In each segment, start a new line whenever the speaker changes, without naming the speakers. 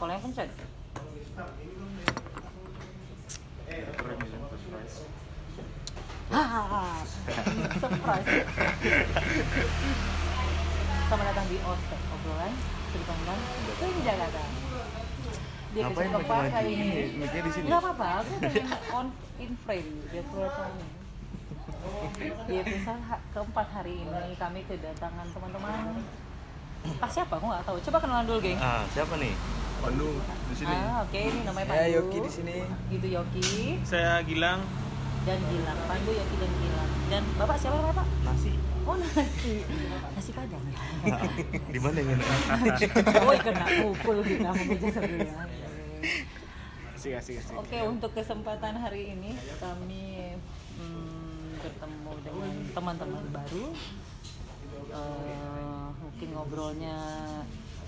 kolanya kencet. Hahaha, surprise. Selamat datang di Ospek obrolan Ceritakan Senjagata. Dia
Ngapain maju-maju?
kali ini.
Mic-nya di sini.
Apa-apa, aku pengen on in frame biar kelihatan. Di episode keempat hari ini kami kedatangan teman-teman. Ah siapa? Aku nggak tahu. Coba kenalan dulu, geng.
Ah, siapa nih?
Pandu di sini.
Ah, oke, ini namanya
Ya,
Pandu.
Yoki di sini.
Itu Yoki
Saya Gilang.
dan Gilang. Pandu, Yoki dan Gilang. Dan Bapak siapa Bapak?
Nasi.
Oh nasi, nasi padang ya.
Di mana yang enak?
Woi kena pukul kita memuja sebelah.
Asik asik asik.
Oke untuk kesempatan hari ini kami hmm, bertemu dengan teman-teman baru. Eh, mungkin ngobrolnya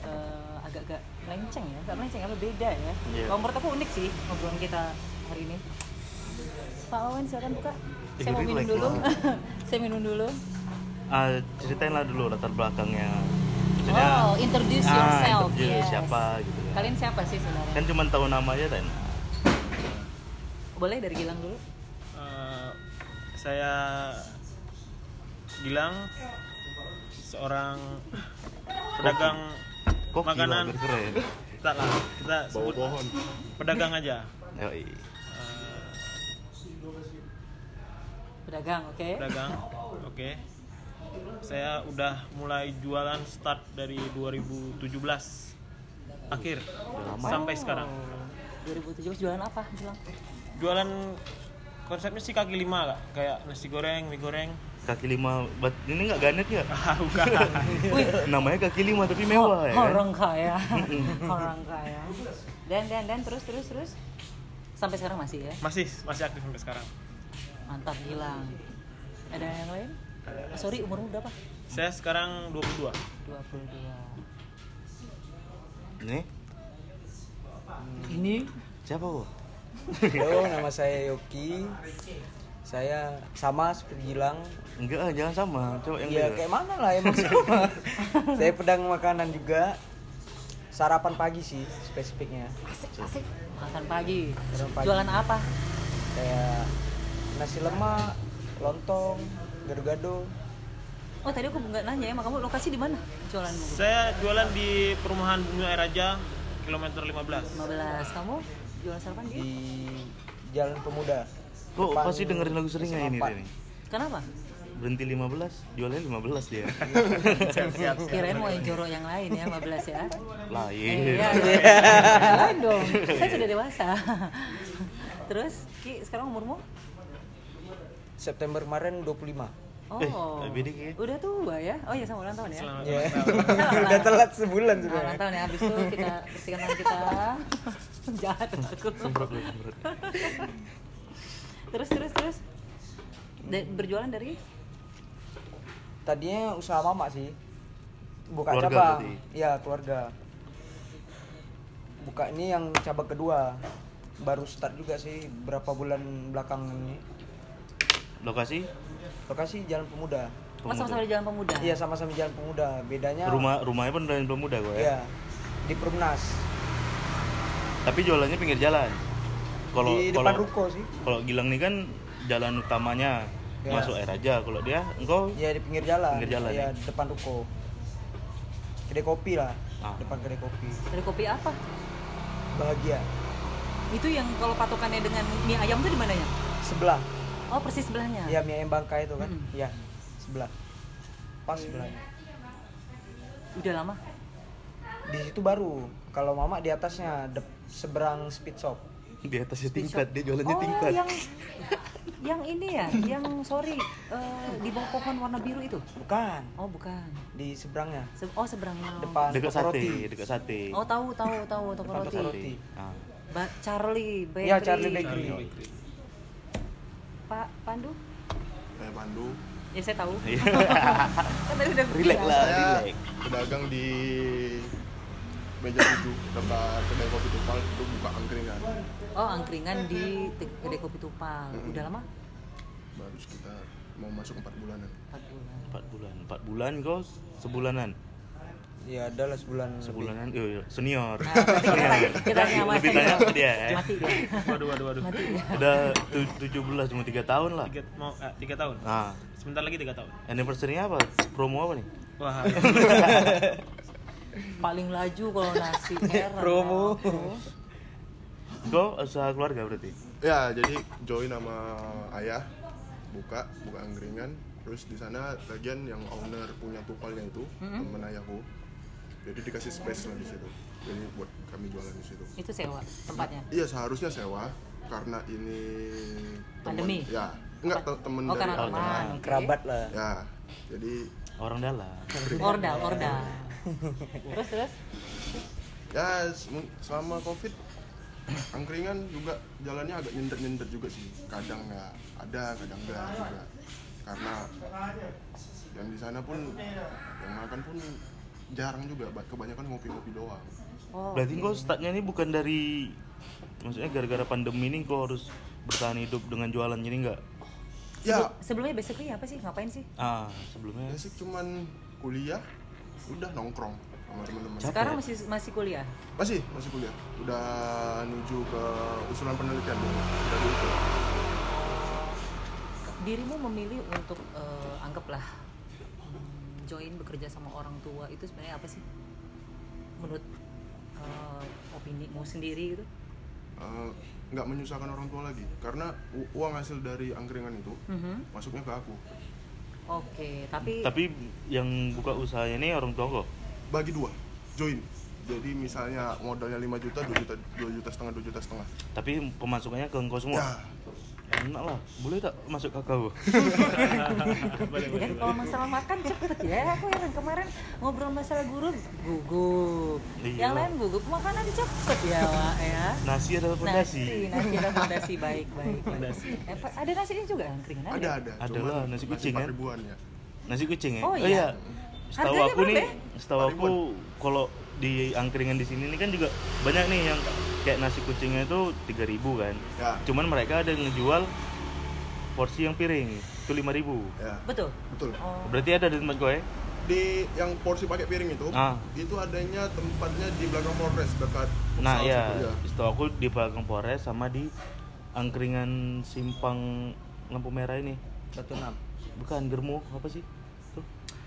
eh, agak-agak lenceng ya, karena lenceng apa beda ya.
Iya.
Kalau menurut aku unik sih ngobrolan kita hari ini. Pak Wawan silakan buka. Saya mau minum dulu. Saya minum dulu.
Ah, ceritain lah dulu latar belakangnya. Maksudnya,
Oh, introduce
ah,
yourself.
introduce
yes.
siapa gitu kan.
Kalian siapa sih sebenarnya?
Kan cuma tahu nama aja kan.
Boleh dari Gilang dulu.
Eh, saya Gilang seorang pedagang
Kok
makanan.
gila, keren.
Tak lah, kita sebut pedagang aja.
Yoi.
Eh,
Pedagang, oke.
pedagang. Oke. Saya udah mulai jualan start dari 2017 akhir
lama
sampai sekarang.
2017 jualan apa, Gilang?
Jualan konsepnya sih kaki lima kak, kayak nasi goreng, mie goreng.
Kaki lima, bat ini nggak ganet ya?
Ah, bukan.
Wih,
Namanya kaki lima tapi mewah ya.
orang kaya. orang kaya. Dan dan dan terus terus terus. Sampai sekarang masih ya.
masih masih aktif sampai sekarang.
Mantap Gilang. Ada yang lain? Oh, sorry, umurmu berapa?
Saya sekarang 22.
22.
Ini
Ini
siapa bu?
Halo, nama saya Yoki. Saya sama seperti Gilang.
Enggak, ah, jangan sama. Coba yang
Ya
beda.
kayak mana lah emang sama. saya pedang makanan juga. Sarapan pagi sih spesifiknya.
asik asik. Makan pagi.
Pagi.
Jualan apa?
Kayak nasi lemak, lontong, gado-gado.
Oh tadi aku nggak nanya ya, kamu lokasi di mana jualanmu?
Saya jualan di perumahan Bumi Air Raja, kilometer 15.
15. Kamu jualan sarapan di?
di Jalan Pemuda.
Kok
Depan
pasti dengerin lagu seringnya ini nih?
Kenapa?
Berhenti 15, jualnya 15 dia.
Kirain mau yang jorok yang lain ya 15 ya.
Lain.
Iya, iya. Lain dong. Saya sudah dewasa. Terus, Ki, sekarang umurmu?
September kemarin 25.
Oh,
Eh, lebih dikit.
udah tua ya? Oh iya sama ulang tahun ya?
Selamat ulang tahun.
Udah telat sebulan sudah.
ulang tahun ya, habis itu kita bersihkan tangan kita Jahat aku
Semprot lu, semprot.
Terus, terus, terus Da- Berjualan dari?
Tadinya usaha mama sih. Buka
Keluarga
cabang.
berarti?
Iya, keluarga. Buka ini yang cabang kedua. Baru start juga sih berapa bulan belakangan ini.
Lokasi?
Lokasi Jalan Pemuda.
Mas sama-sama di Jalan Pemuda?
Iya, sama-sama Jalan Pemuda. Bedanya
Rumah rumahnya pun dari pemuda kok ya.
Iya. Di Perumnas.
Tapi jualannya pinggir jalan. Kalau
di depan ruko sih.
kalau Gilang nih kan jalan utamanya
Ya.
masuk air aja. Kalau dia engkau
Iya, di pinggir jalan.
Pinggir jalan,
Iya,
ya?
di depan ruko. Kedai kopi lah.
Ah.
Depan kedai kopi.
Dari kopi apa?
Bahagia.
Itu yang kalau patokannya dengan mie ayam tuh di mananya?
Sebelah.
Oh persis sebelahnya?
Iya, mie ayam bangka itu kan. Iya, sebelah. Pas sebelahnya.
Udah lama?
Di situ baru. Kalau mama di atasnya dep- seberang speed shop.
Di atasnya tingkat, dia jualannya
oh,
tingkat.
yang yang ini ya, yang sorry eh, di bawah pohon warna biru itu.
Bukan,
Oh bukan.
di seberangnya.
Se- oh seberangnya.
Depan
Dekat
toko
sate,
roti.
dekat sate.
Oh tahu tahu tahu toko roti.
toko roti.
Ah.
Ba- Charlie Bakery.
Iya, Charlie Bakery.
Pak Pandu?
Saya Pandu,
Ya saya tahu.
Iya.
kan tadi udah
Relax lah, relax.
pedagang di meja tujuh dekat kedai kopi Tupal itu buka angkringan
Oh angkringan di kedai kopi Tupal. Udah lama?
baru sekitar mau masuk empat bulanan
4 bulan.
Empat bulan, empat bulan kau sebulanan.
ya ada lah sebulan lebih.
Sebulanan, iya, iya. senior.
Nah, kita tanya, kita sama
Lebih tanya ke dia ya.
Mati dia.
Waduh, waduh, waduh.
Mati dia.
Udah tu- 17 cuma 3 tahun lah.
Tiga, mau eh, tiga tahun.
Nah,
Sebentar lagi tiga tahun.
anniversary-nya apa? Promo apa nih?
Wah,
Paling laju kalau nasi merah.
Promo.
Kau usaha keluarga berarti?
Ya, jadi join sama ayah buka buka angkringan terus di sana bagian yang owner punya tupalnya itu temen ayahku jadi dikasih space lah di situ jadi buat kami jualan di situ
Itu sewa tempatnya.
iya seharusnya sewa karena ini temen-
Pandemi?
ya enggak te- temen
Oh,
dari
karena teman.
Kerabat lah
ya jadi
Orang dalam.
Ordal, ordal. Terus terus?
Ya se- selama covid angkringan juga jalannya agak nyender nyender juga sih. Kadang nggak ada kadang enggak juga. Karena yang di sana pun yang makan pun jarang juga. Ba- kebanyakan ngopi-ngopi doang.
Oh,
Berarti kau startnya ini bukan dari maksudnya gara-gara pandemi ini kau harus bertahan hidup dengan jualan jadi enggak?
ya.
Sebelumnya basically apa sih? Ngapain sih?
Ah, sebelumnya.
Basic cuman kuliah udah nongkrong sama teman-teman
Sekarang masih masih kuliah.
masih masih kuliah udah nuju ke usulan penelitian udah diusul
Dirimu memilih untuk eh, anggaplah hmm, join bekerja sama orang tua itu sebenarnya apa sih? Menurut eh, opinimu sendiri gitu?
Eh, nggak menyusahkan orang tua lagi karena uang hasil dari angkringan itu
Mhm.
masuknya ke aku
Oke, tapi,
tapi yang buka usahanya ini orang tua kok.
bagi dua join jadi misalnya modalnya 5 juta 2 juta 2 juta setengah 2 juta setengah
Tapi pemasukannya ke engkau semua.
ya
Enak lah. Boleh tak masuk kakao?
kan kalau masalah makan cepet ya. Aku heran kemarin ngobrol masalah guru gugup.
Iya.
Yang lain gugup makanan cepet ya, Wak ya.
Nasi ada
Nasi,
fondasi.
nasi ada fondasi baik baik.
Fondasi.
Eh, ada nasinya juga angkringan ada.
ada ada
Ada lah, nasi kucing, kan?
ribuan ya
Nasi kucing ya?
Oh, iya.
Setahu
Harganya
aku nih,
berapa ya?
setahu aku kalau di angkringan di sini ini kan juga banyak nih yang kayak nasi kucingnya itu 3000 kan.
ya
Cuman mereka ada yang ngejual porsi yang piring itu 5000.
ya
Betul.
betul
Oh.
Berarti ada di tempat gue?
di yang porsi pakai piring itu
Ah.
itu adanya tempatnya di belakang Polres dekat
Nah, ya, setahu aku di belakang Polres sama di angkringan simpang lampu merah ini.
satu enam
Bukan germu apa sih?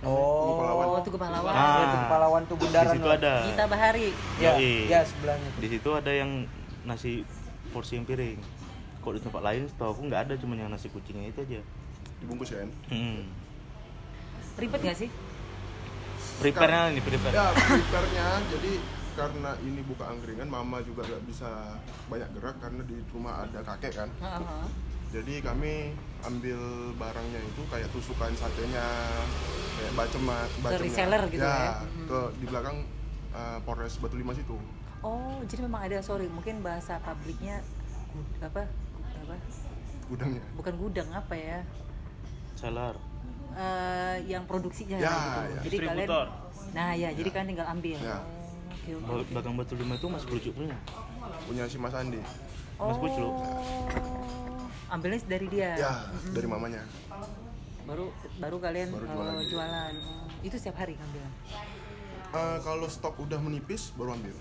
Oh
Pahlawan.
Tugu Pahlawan.
Ah.
ya, itu pahlawan tuh
Di
bundaran
situ
loh.
ada.
Gita Bahari.
ya
Yoi.
ya sebelahnya
Di situ ada yang nasi porsi yang piring. Kok di tempat lain setahu aku nggak ada cuma yang nasi kucingnya itu aja.
dibungkus ya
Hmm.
Ribet gak sih?
Prepare-nya nih, prepare.
ya prepare-nya jadi karena ini buka angkringan mama juga nggak bisa banyak gerak karena di rumah ada kakek kan
Heeh.
Jadi kami ambil barangnya itu kayak tusukan satenya kayak bacem bacemnya
reseller gitu ya? Mhm.
ke di belakang uh, Polres Batu Lima situ
Oh, jadi memang ada sorry, mungkin bahasa publiknya apa apa
gudangnya
bukan gudang apa ya?
Salar.
Eh, yang produksinya
Ya,
gitu.
ya.
Jadi kalian. Nah, ya, jadi kalian tinggal ambil.
Ya.
Oh,
Bel-
oke.
Belakang batu lima itu masih kerucut punya.
punya si Mas Andi
Mas Puclu.
Oh. Ambilnya dari dia.
ya dari mamanya
Baru baru kalian
Baru
eh,
jualan.
jualan. Oh, Itu setiap hari ngambil.
Uh, kalau stok udah menipis baru ambil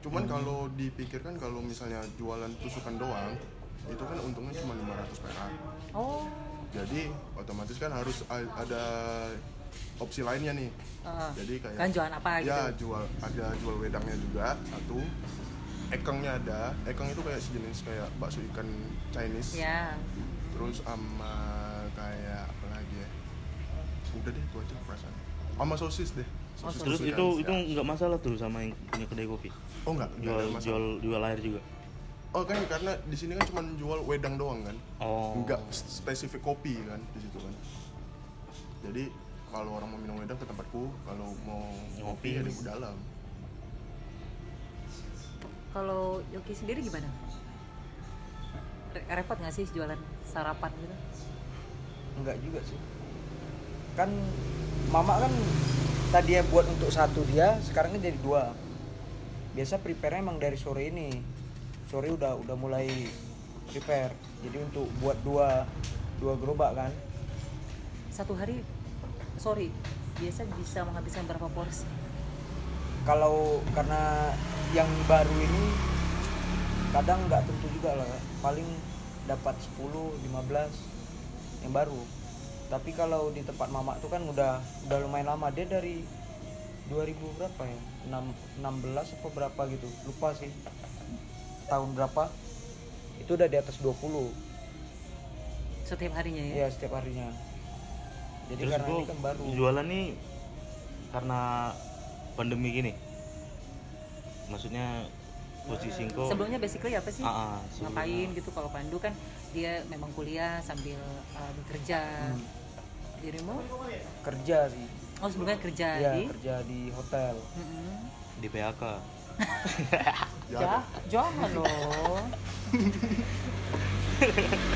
cuman
Hmm.
kalau dipikirkan kalau misalnya jualan tusukan doang itu kan untungnya cuma 500 perak
Oh.
jadi otomatis kan harus ada opsi lainnya nih
Heeh.
jadi kayak
Kan jualan apa gitu?
ya jual ada jual wedangnya juga satu ekengnya ada. Ekeng itu kayak sejenis kayak bakso ikan Chinese.
Ya.
terus sama kayak apa lagi ya? Udah deh itu aja perasaan sama sosis deh. Sosis
Terus itu
Ya.
itu nggak masalah tuh sama yang punya kedai kopi.
oh enggak, enggak
Jual jual jual air juga.
oh kan karena di sini kan cuma jual wedang doang kan?
Oh.
enggak spesifik kopi kan di situ kan? Jadi kalau orang mau minum wedang ke tempatku kalau mau ngopi ya di dalam
Kalau Yoki sendiri gimana? Re- Repot nggak sih jualan sarapan gitu?
enggak juga sih kan mama kan tadi ya buat untuk satu dia sekarang kan jadi dua biasa prepare emang dari sore ini sore udah udah mulai prepare jadi untuk buat dua dua gerobak kan
Satu hari, sorry, biasa bisa menghabiskan berapa porsi?
Kalau karena yang baru ini kadang nggak tentu juga lah. Paling dapat 10 15 yang baru. Tapi kalau di tempat mama tuh kan udah udah lumayan lama. Dia dari 2000 berapa ya? 6, 16 apa berapa gitu. Lupa sih. Tahun berapa? Itu udah di atas 20
Setiap harinya ya.
ya setiap harinya. Jadi
Terus
karena ini kan baru.
jualan nih karena pandemi gini. Maksudnya posisi kau
Sebelumnya basically apa sih?
Ah, ah.
Ngapain gitu kalau Pandu kan dia memang kuliah sambil uh, bekerja.
Hmm.
Dirimu?
kerja sih
Oh sebelumnya kerja
ya
di?
kerja di hotel
Mm-mm.
di PHK.
Ja- jangan loh.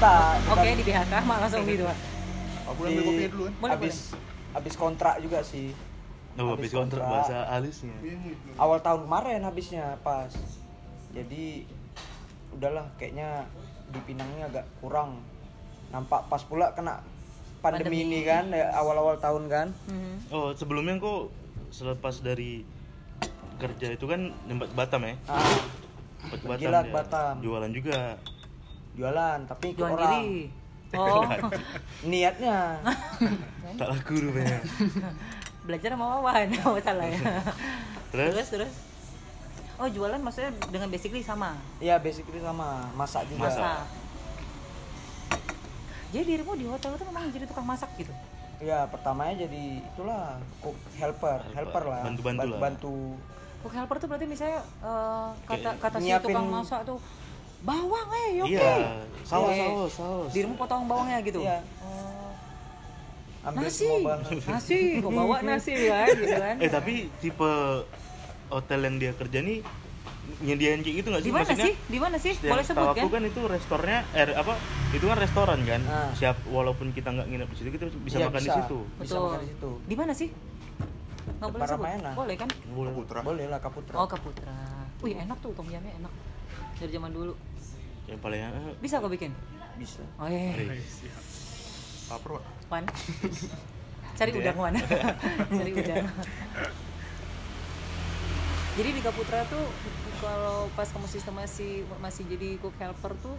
tak
Oke di BHK mah langsung gitu. Pak.
Aku ambil kopi dulu kan.
Boleh,
habis habis kontrak juga sih
Oh,
Habis
habis kontrak
kontrak.
bahasa alisnya.
awal tahun kemarin habisnya pas jadi udahlah kayaknya di Pinangnya agak kurang nampak pas pula kena pandemi,
Pandemi.
ini kan ya, awal-awal tahun kan
Mhm.
Oh, sebelumnya kok selepas dari kerja itu kan nyempat Batam ya?
ah,
Sempat ke Batam.
Gila,
dia.
Batam.
Jualan juga.
jualan tapi ikut
Jualan
orang
diri. Oh,
niatnya
tak laku rupanya.
belajar sama Wawan, oh salah ya.
Terus?
terus terus. Oh jualan maksudnya dengan basically sama.
ya basically sama masak juga
Masak.
Masak. Jadi dirimu di hotel itu memang jadi tukang masak gitu.
ya pertamanya jadi itulah cook helper
Helper.
helper lah
Bantu-bantu lah.
bantu
Cook helper tuh berarti misalnya eh, kata kata si
nyiapin-
tukang masak tuh bawang eh oke.
Iya, saus saus saus.
Dirimu potong bawangnya gitu.
Iya. Ambil
Nasi,
semua bahan
nasi, kok bawa nasi kan, gitu kan?
Eh tapi tipe hotel yang dia kerja nih nyediain kayak gitu nggak
di
sih?
mana
Maksudnya,
sih? Di mana sih? Boleh sebut
aku
kan?
kan itu restorannya eh apa itu kan restoran kan
Ah.
siap walaupun kita nggak nginep di situ kita bisa
Iya,
makan di
bisa.
situ
bisa
Betul.
makan di situ
Di mana sih? Nggak boleh sebut.
Ramayana.
Boleh kan?
boleh
Putra.
boleh lah kaputra
Oh, Kaputra. Wih, enak tuh tom yumnya enak. Dari zaman dulu.
yang paling eh,
Bisa kau bikin?
bisa
Oh iya.
eh,
Lapar, Pak.
Wan. Cari udang Wan. Cari udang. Jadi di Kaputra tuh kalau pas kamu sistem masih masih jadi cook helper tuh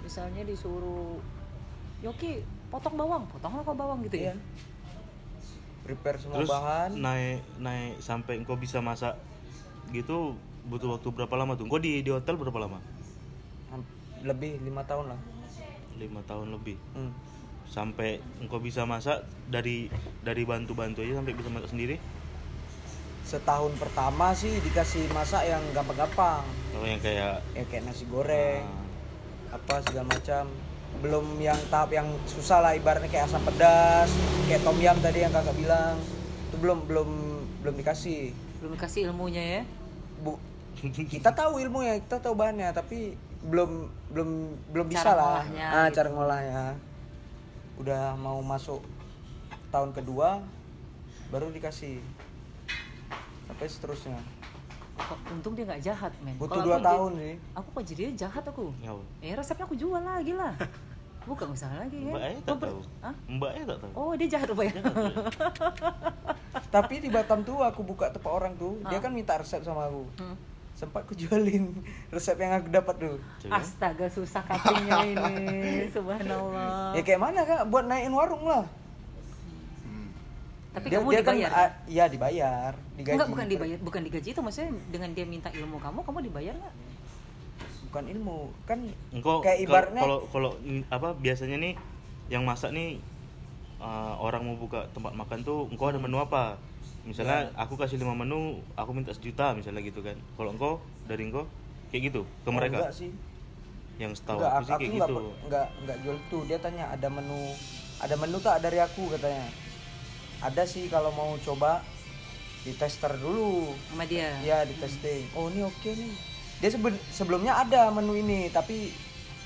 misalnya disuruh Yoki potong bawang, potonglah kau bawang gitu
Iya.
ya.
prepare semua
terus
bahan
naik naik sampai engkau bisa masak gitu butuh waktu berapa lama tuh? Engkau di di hotel berapa lama?
Lebih lima tahun lah
lima tahun lebih
Hmm.
Sampai engkau bisa masak dari dari bantu-bantu aja sampai bisa masak sendiri?
Setahun pertama sih dikasih masak yang gampang-gampang.
Kalau yang kayak
ya kayak nasi goreng
ah,
apa segala macam. Belum yang tahap yang susah lah ibaratnya kayak asam pedas kayak tom yum tadi yang kakak bilang. Itu belum belum belum dikasih.
Belum kasih ilmunya ya.
bu kita tahu ilmunya kita tahu bahannya tapi belum belum belum
Cara
bisa lah.
ngolahnya
ah,
gitu.
cara ngolahnya udah mau masuk tahun kedua baru dikasih sampai seterusnya
untung dia nggak jahat, men.
butuh
Kalau
dua tahun
jadi-
sih
Aku kok jadi jahat aku.
ngapa?
Eh resepnya aku jual lagi lah. Bukan usaha lagi?
Mbak Aya
Kau
tak tahu.
Hah?
Mbak Aya tak tahu.
Oh dia jahat rupanya.
tapi di Batam tuh aku buka tempat orang tuh dia
Ah.
kan minta resep sama aku
Hmm.
Sempat aku jualin resep yang aku dapat tuh
Coba.
Astaga susah cuttingnya ini, subhanallah.
ya kayak mana kak buat naikin warung lah
Tapi
dia,
kamu
dia
dibayar.
kan iya dibayar digaji
Enggak bukan dibayar, bukan digaji itu maksudnya dengan dia minta ilmu kamu, kamu dibayar nggak?
bukan ilmu kan
Engkau
kayak ibaratnya
kalau kalau apa biasanya nih yang masak nih uh, orang mau buka tempat makan tuh engkau ada menu apa? Misalnya
Ya.
aku kasih lima menu, aku minta sejuta misalnya gitu kan. Kalau engkau dari engkau kayak gitu ke
Oh,
mereka.
enggak sih
Yang setahu
enggak
aku sih
aku
kayak
enggak,
gitu.
enggak enggak jual tuh dia tanya ada menu ada menu tak dari aku katanya ada sih kalau mau coba di tester dulu
Sama dia.
Iya di testing. Oh ini oke nih. Dia seben- sebelumnya ada menu ini tapi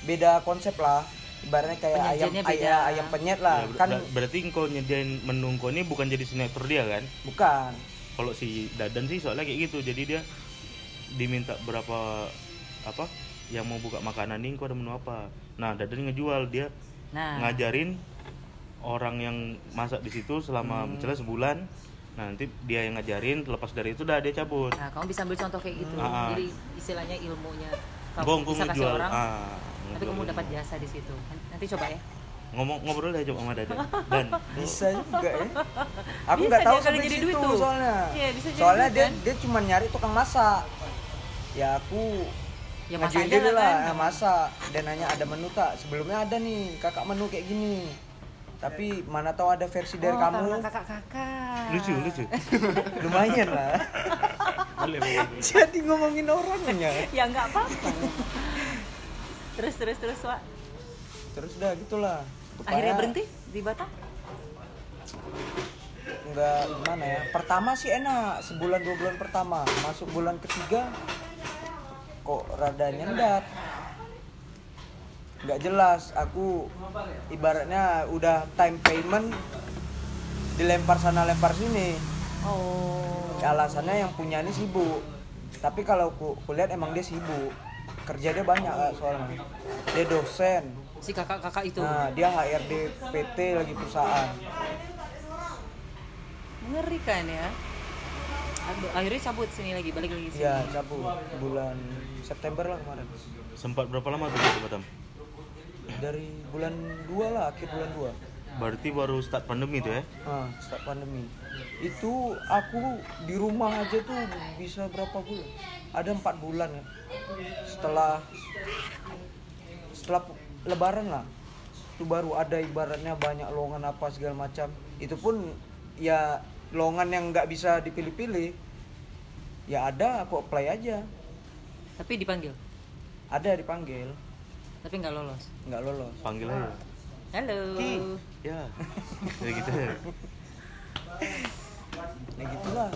beda konsep lah. Ibaratnya kayak ayam
beda.
ayam, ayam penyet lah.
Ya, ber-
kan
ber- berarti engkau nyediain menu engkau ini bukan jadi signature dia kan?
bukan.
Kalau si Dadan sih soalnya kayak gitu. Jadi dia diminta berapa apa yang mau buka makanan nih engkau ada menu apa. Nah, Dadan ngejual dia
Nah,
ngajarin orang yang masak di situ selama
Hmm.
misalnya sebulan nah nanti dia yang ngajarin lepas dari itu udah dia cabut
Nah, kamu bisa ambil contoh kayak gitu.
Ah.
Jadi istilahnya ilmunya kamu
Gong
bisa kasih
ngejual
orang,
ah,
tapi kamu dapat jasa di situ. Nanti coba ya.
ngomong ngobrol aja coba sama Dadan dan
bisa juga ya aku nggak tahu sampai
jadi
situ
duit tuh.
soalnya
Iya, bisa jadi
soalnya
duit,
dia
kan?
dia cuma nyari tukang masak ya aku
Ya,
ngajuin
masak aja
dulu
lah
lah
kan.
masak dan nanya ada menu tak sebelumnya ada nih kakak menu kayak gini tapi mana tahu ada versi dari
Oh,
kamu
karena kakak-kakak.
lucu lucu
lumayan lah
boleh boleh
jadi ngomongin orangnya
Ya nggak apa-apa. Terus terus terus Wak.
terus udah gitulah.
Akhirnya
Rupanya
berhenti di Batam?
nggak gimana ya? Pertama sih enak sebulan dua bulan pertama. Masuk bulan ketiga kok rada nyendat? Nggak jelas aku ibaratnya udah time payment dilempar sana lempar sini.
Oh.
alasannya yang punya ini sibuk. Tapi kalau ku, kulihat emang dia sibuk kerja dia banyak Kak, soalnya dia dosen
Si kakak-kakak itu.
nah dia HRD PT lagi perusahaan
Mengerikan ya. Akhirnya cabut sini lagi, balik lagi sini.
Iya, cabut bulan September lah kemarin.
sempat berapa lama tuh di Batam
Dari bulan 2 lah, akhir bulan 2.
Berarti baru start pandemi tuh ya
Ah, start pandemi. Itu aku di rumah aja tuh bisa berapa bulan? Ada empat bulan ya. Setelah setelah lebaran lah. Itu baru ada ibaratnya banyak lowongan apa segala macam. Itu pun ya lowongan yang nggak bisa dipilih-pilih. Ya ada, aku apply aja.
Tapi dipanggil,
Ada dipanggil,
tapi nggak lolos.
nggak lolos.
panggil aja
Halo.
Ya. Kayak gitu.
Ya gitulah.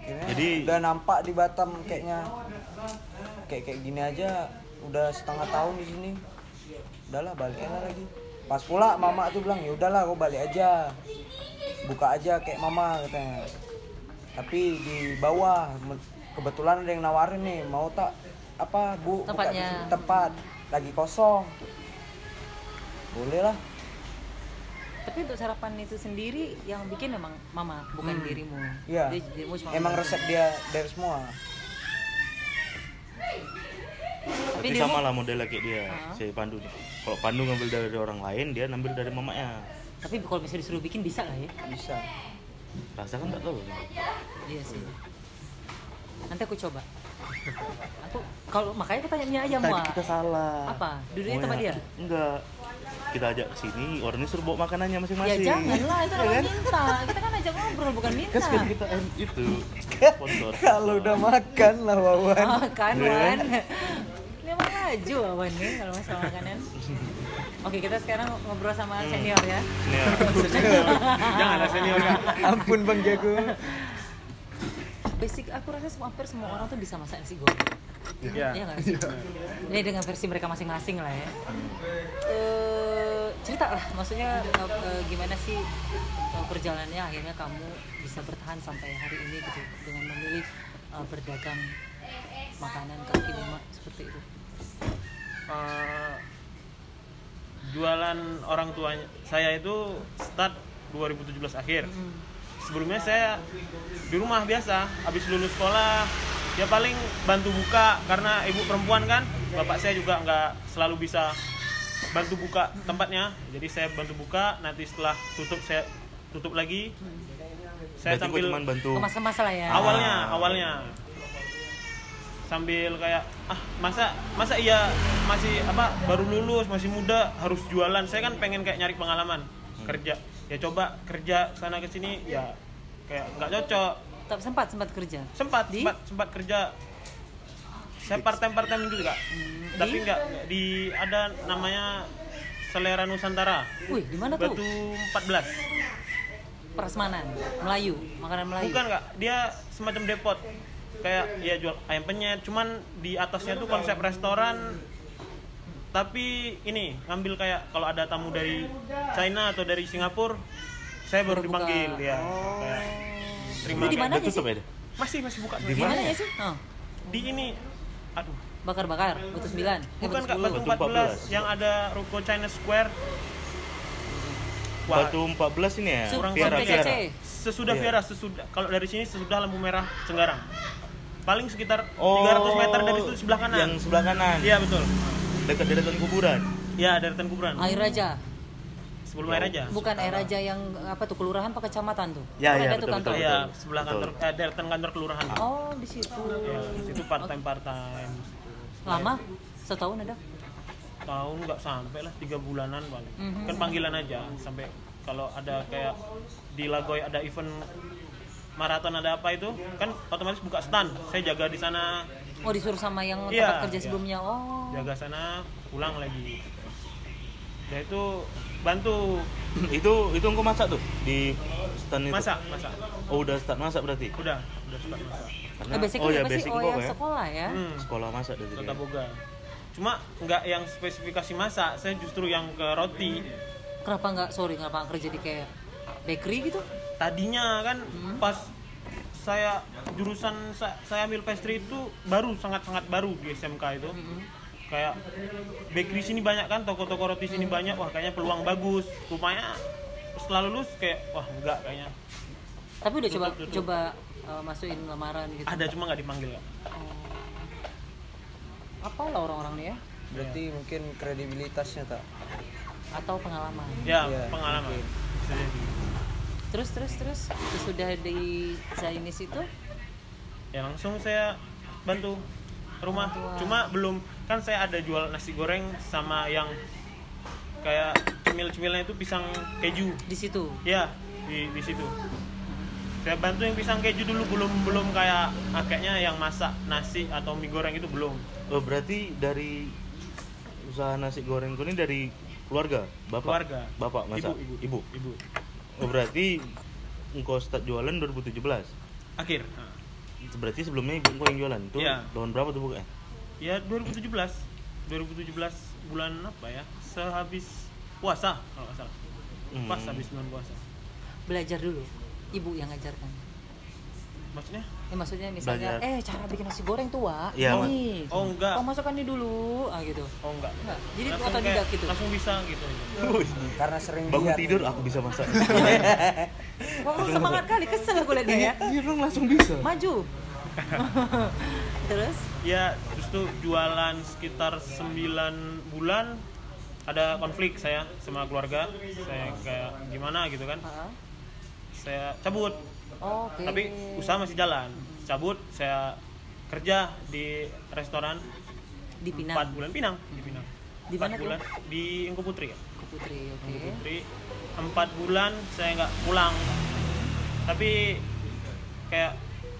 Akhirnya
Jadi-
udah nampak di Batam kayaknya. Kayak kayak gini aja udah setengah tahun di sini. Udahlah balik aja lagi. Pas pula mama tuh bilang ya udahlah kau balik aja. Buka aja kayak mama katanya. Tapi di bawah kebetulan ada yang nawarin nih mau tak apa bu buka di
Tempatnya.
sini, tempat lagi kosong? Boleh lah
Tapi untuk sarapan itu sendiri yang bikin memang mama, bukan dirimu.
Iya.
Dirimu cuma
emang resep dia dari semua
Tapi
tapi
dirimu
sama lah modelnya kayak dia
Ah.
si Pandu nih kalau Pandu ngambil dari orang lain dia ngambil dari mamanya
tapi kalau misalnya disuruh bikin bisa lah ya.
bisa
rasa kan nggak tahu
Iya sih. Nanti aku coba. Aku kalau makanya aku tanya aja
tadi
Mua.
kita salah
Apa? Duduknya
Maunya-
tempat dia?
enggak kita ajak ke sini orangnya suruh bawa makanannya
Ya
masing-masing
janganlah itu
Ya
namanya
kan?
minta. Kita kan ajak ngobrol bukan minta.
kan kita em, itu sponsor
kalau udah makan lah Wawan
Oh, kan
Iya.
Wan. Ini emang laju Wan nih kalau masalah makanan. Oke, kita sekarang ngobrol sama
Hmm.
senior ya.
Ini ya.
jangan ada senior kan
ampun bang jago
Basic aku rasa semua hampir semua orang tuh bisa masak nasi goreng.
ya
Iya nggak sih? Ini dengan versi mereka masing-masing lah ya. Eh, cerita lah, maksudnya eh, eh, gimana sih eh, perjalanannya akhirnya kamu bisa bertahan sampai hari ini gitu dengan memilih eh, berdagang makanan kaki lima seperti itu.
Eh, jualan orang tuanya saya itu start 2017 akhir sebelumnya saya di rumah biasa habis lulus sekolah ya paling bantu buka karena ibu perempuan kan bapak saya juga nggak selalu bisa bantu buka tempatnya. Jadi saya bantu buka nanti setelah tutup saya tutup lagi. Saya
Berarti
sambil
cuman bantu
Kemas-kemas lah ya.
awalnya awalnya. Sambil kayak ah masa masa iya masih apa baru lulus masih muda harus jualan. Saya kan pengen kayak nyari pengalaman kerja ya coba kerja sana ke sini ya kayak nggak cocok
Tapi sempat sempat kerja.
sempat
Di?
sempat sempat kerja saya part time part time juga tapi
Di?
nggak nggak di ada namanya selera nusantara
Wih, di mana tuh?
batu 14
Prasmanan, Melayu, makanan Melayu.
Bukan kak, dia semacam depot kayak ya jual ayam penyet, cuman di atasnya tuh konsep restoran. Tapi ini ngambil kayak kalau ada tamu dari China atau dari Singapura, saya baru dipanggil ya.
Oh.
Kayak terima
Itu di mana
tutup
sih?
ya
Masih masih buka.
Di
Di
mana ya?
sih? Oh,
Di ini, aduh,
bakar-bakar, Batu 9. Eh,
bukan kak
10.
Batu
Batu
14 yang ada ruko China Square. Wah,
batu 14 ini ya
Sup
Viera. Viera
sesudah
Iya.
Viera sesudah kalau dari sini sesudah lampu merah Cenggarang paling sekitar
Oh,
300 meter dari itu sebelah kanan
Yang sebelah kanan.
iya betul
Dekat deretan kuburan.
iya dari kuburan
Air Raja.
sebelum air aja
Bukan Air Raja yang apa tuh kelurahan apa kecamatan tuh?
Ya,
Kan
ya, betul,
tuh kantor.
betul,
iya
betul.
sebelah
Betul.
kantor eh deretan kantor kelurahan
Oh, di situ.
ya itu part time part time
Lama? Setahun ada?
tahun nggak sampai lah tiga bulanan paling
Mhm.
kan panggilan aja sampai kalau ada kayak di Lagoy ada event maraton ada apa itu kan otomatis buka stand saya jaga di sana
Oh, disuruh sama yang
Iya,
tempat kerja
iya.
sebelumnya. Oh.
jaga sana pulang lagi ya itu bantu
itu itu engkau masak tuh di stand itu.
masak masak
Oh, udah start masak berarti.
udah udah suka masak
Karena
Eh, basic
oh ya basic
Oh,
ya.
sekolah ya.
hmm,
Sekolah masak dari
tata boga cuma nggak yang spesifikasi masak saya justru yang ke roti
Kenapa nggak sorry kenapa nggak kerja di kayak bakery gitu?
tadinya kan pas saya jurusan sa- saya ambil pastry itu baru sangat sangat baru di SMK itu kayak bakery sini banyak kan toko-toko roti sini banyak wah kayaknya peluang bagus rupanya setelah lulus kayak wah enggak kayaknya
Tapi udah coba
Tutup, tutup.
coba uh, masukin lamaran gitu.
ada cuma nggak dipanggil Kak.
Apa lah orang-orang nih ya?
berarti mungkin kredibilitasnya tak
Atau pengalaman.
ya
Iya,
pengalaman
mungkin.
Terus terus terus sudah di Chinese itu
ya langsung saya bantu rumah
Bantuan.
cuma belum kan saya ada jual nasi goreng sama yang kayak cemil-cemilnya itu pisang keju
di situ.
ya di di situ saya bantu yang pisang keju dulu belum belum kayak kayaknya yang masak nasi atau mie goreng itu belum
Oh, berarti dari usaha nasi goreng ini dari keluarga, bapak.
Keluarga.
Bapak masak.
ibu
Ibu.
ibu
Oh, berarti engkau start jualan 2017.
akhir.
Berarti sebelumnya ibu engkau yang jualan. Itu
Iya.
tahun berapa tuh bukan?
ya 2017 2017 bulan apa ya sehabis puasa kalau nggak salah pas
Hmm.
habis bulan puasa
Belajar dulu. Ibu yang ngajarkan.
maksudnya
Eh, maksudnya misalnya,
Belajar.
eh cara bikin nasi goreng tuh, Wak.
Iya, Mak.
Nih.
oh enggak
Kau masukkan ini dulu. Ah gitu.
oh enggak
Enggak. Jadi
langsung
otodidak
kayak-
gitu.
langsung bisa gitu
karena sering
Bangun
lihat
tidur aku bisa masak.
Wah, semangat kali kesel aku liat dia ya.
Iya dong langsung bisa.
Maju. Terus
ya terus tuh jualan sekitar 9 bulan ada konflik saya sama keluarga saya kayak gimana gitu kan saya cabut
Oke.
tapi usaha masih jalan cabut saya kerja di restoran
di Pinang.
4 bulan Pinang di Pinang
Di
Empat
mana tuh?
bulan di Engko Putri ya
Ke Putri, oke.
Engko Putri empat bulan saya nggak pulang tapi kayak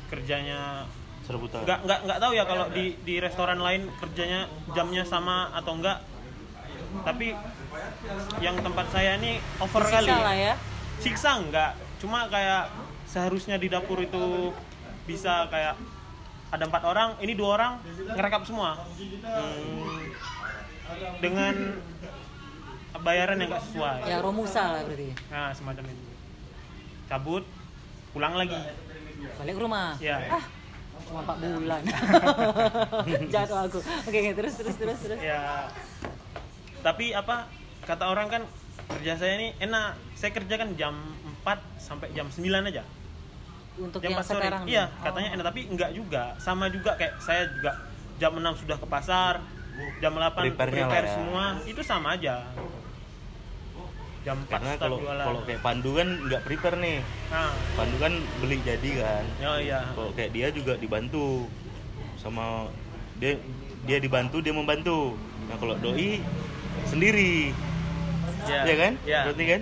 kerjanya
Serbutan.
nggak nggak nggak tahu ya kalau di di restoran lain kerjanya jamnya sama atau enggak tapi yang tempat saya ini over
Siksa
kali
lah ya.
siksa enggak cuma kayak seharusnya di dapur itu bisa kayak ada empat orang ini dua orang ngerekap semua Hmm, dengan bayaran yang nggak sesuai
Ya Romusa lah berarti.
nah semacam itu cabut pulang lagi
Balik ke rumah.
ya
Ah, cuma 4 bulan. Jatuh aku. Oke, oke, terus terus terus terus.
ya tapi apa kata orang kan kerja saya ini enak saya kerja kan jam 4 sampai jam 9 aja
Untuk
jam
yang
4 sore
sekarang nih.
iya
Oh.
katanya enak tapi enggak juga sama juga kayak saya juga jam 6 sudah ke pasar jam 8
Prepare-nya
prepare
lah ya.
semua itu sama aja jam 4
Karena kalau kalau kayak Pandu kan nggak prepare nih.
nah
Pandu kan beli jadi kan.
oh iya
Kalau kayak dia juga dibantu sama dia dia dibantu dia membantu. Nah kalau doi sendiri,
ya,
ya kan?
ya.
Berarti kan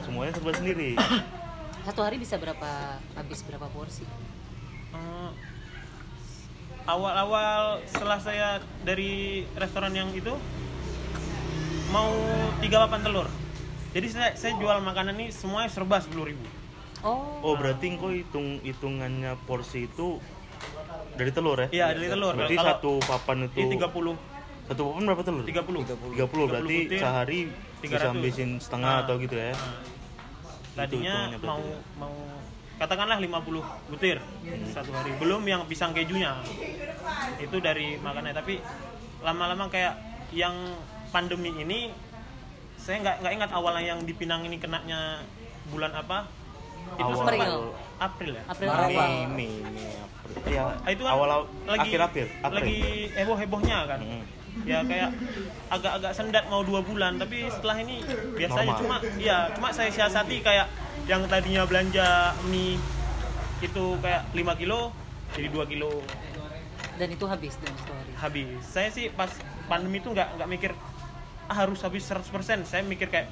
semuanya serba sendiri.
Satu hari bisa berapa habis berapa porsi?
Eh, awal-awal setelah saya dari restoran yang itu mau tiga papan telur jadi saya, saya jual makanan ini semuanya serba sepuluh ribu
Oh.
Oh berarti engkau hitung hitungannya porsi itu dari telur ya?
Iya, dari telur.
Berarti
Kalau-
satu papan itu
ini tiga puluh
satu papan berapa telur?
tiga puluh
30 berarti
butir,
sehari bisa
300.
habisin setengah
Nah,
atau gitu ya.
nah. Tadinya
berarti
mau
ya.
mau katakanlah 50 butir satu hari belum yang pisang kejunya itu dari makannya tapi lama-lama kayak yang pandemi ini saya nggak nggak ingat awalnya yang di Pinang ini kenanya bulan apa itu
Awal-
sempat
April.
April ya
April.
Mei, Mei, Mei, April. Ya,
itu kan
awal
lagi
akhir April. April.
lagi heboh hebohnya kan
Mm.
Ya kayak agak-agak sendat mau dua bulan tapi setelah ini biasanya
Normal.
cuma ya cuma saya siasati kayak yang tadinya belanja mie itu kayak 5 kilo jadi 2 kilo.
Dan itu habis dalam story?
Habis. Saya sih pas pandemi itu nggak nggak mikir ah, harus habis 100% saya mikir kayak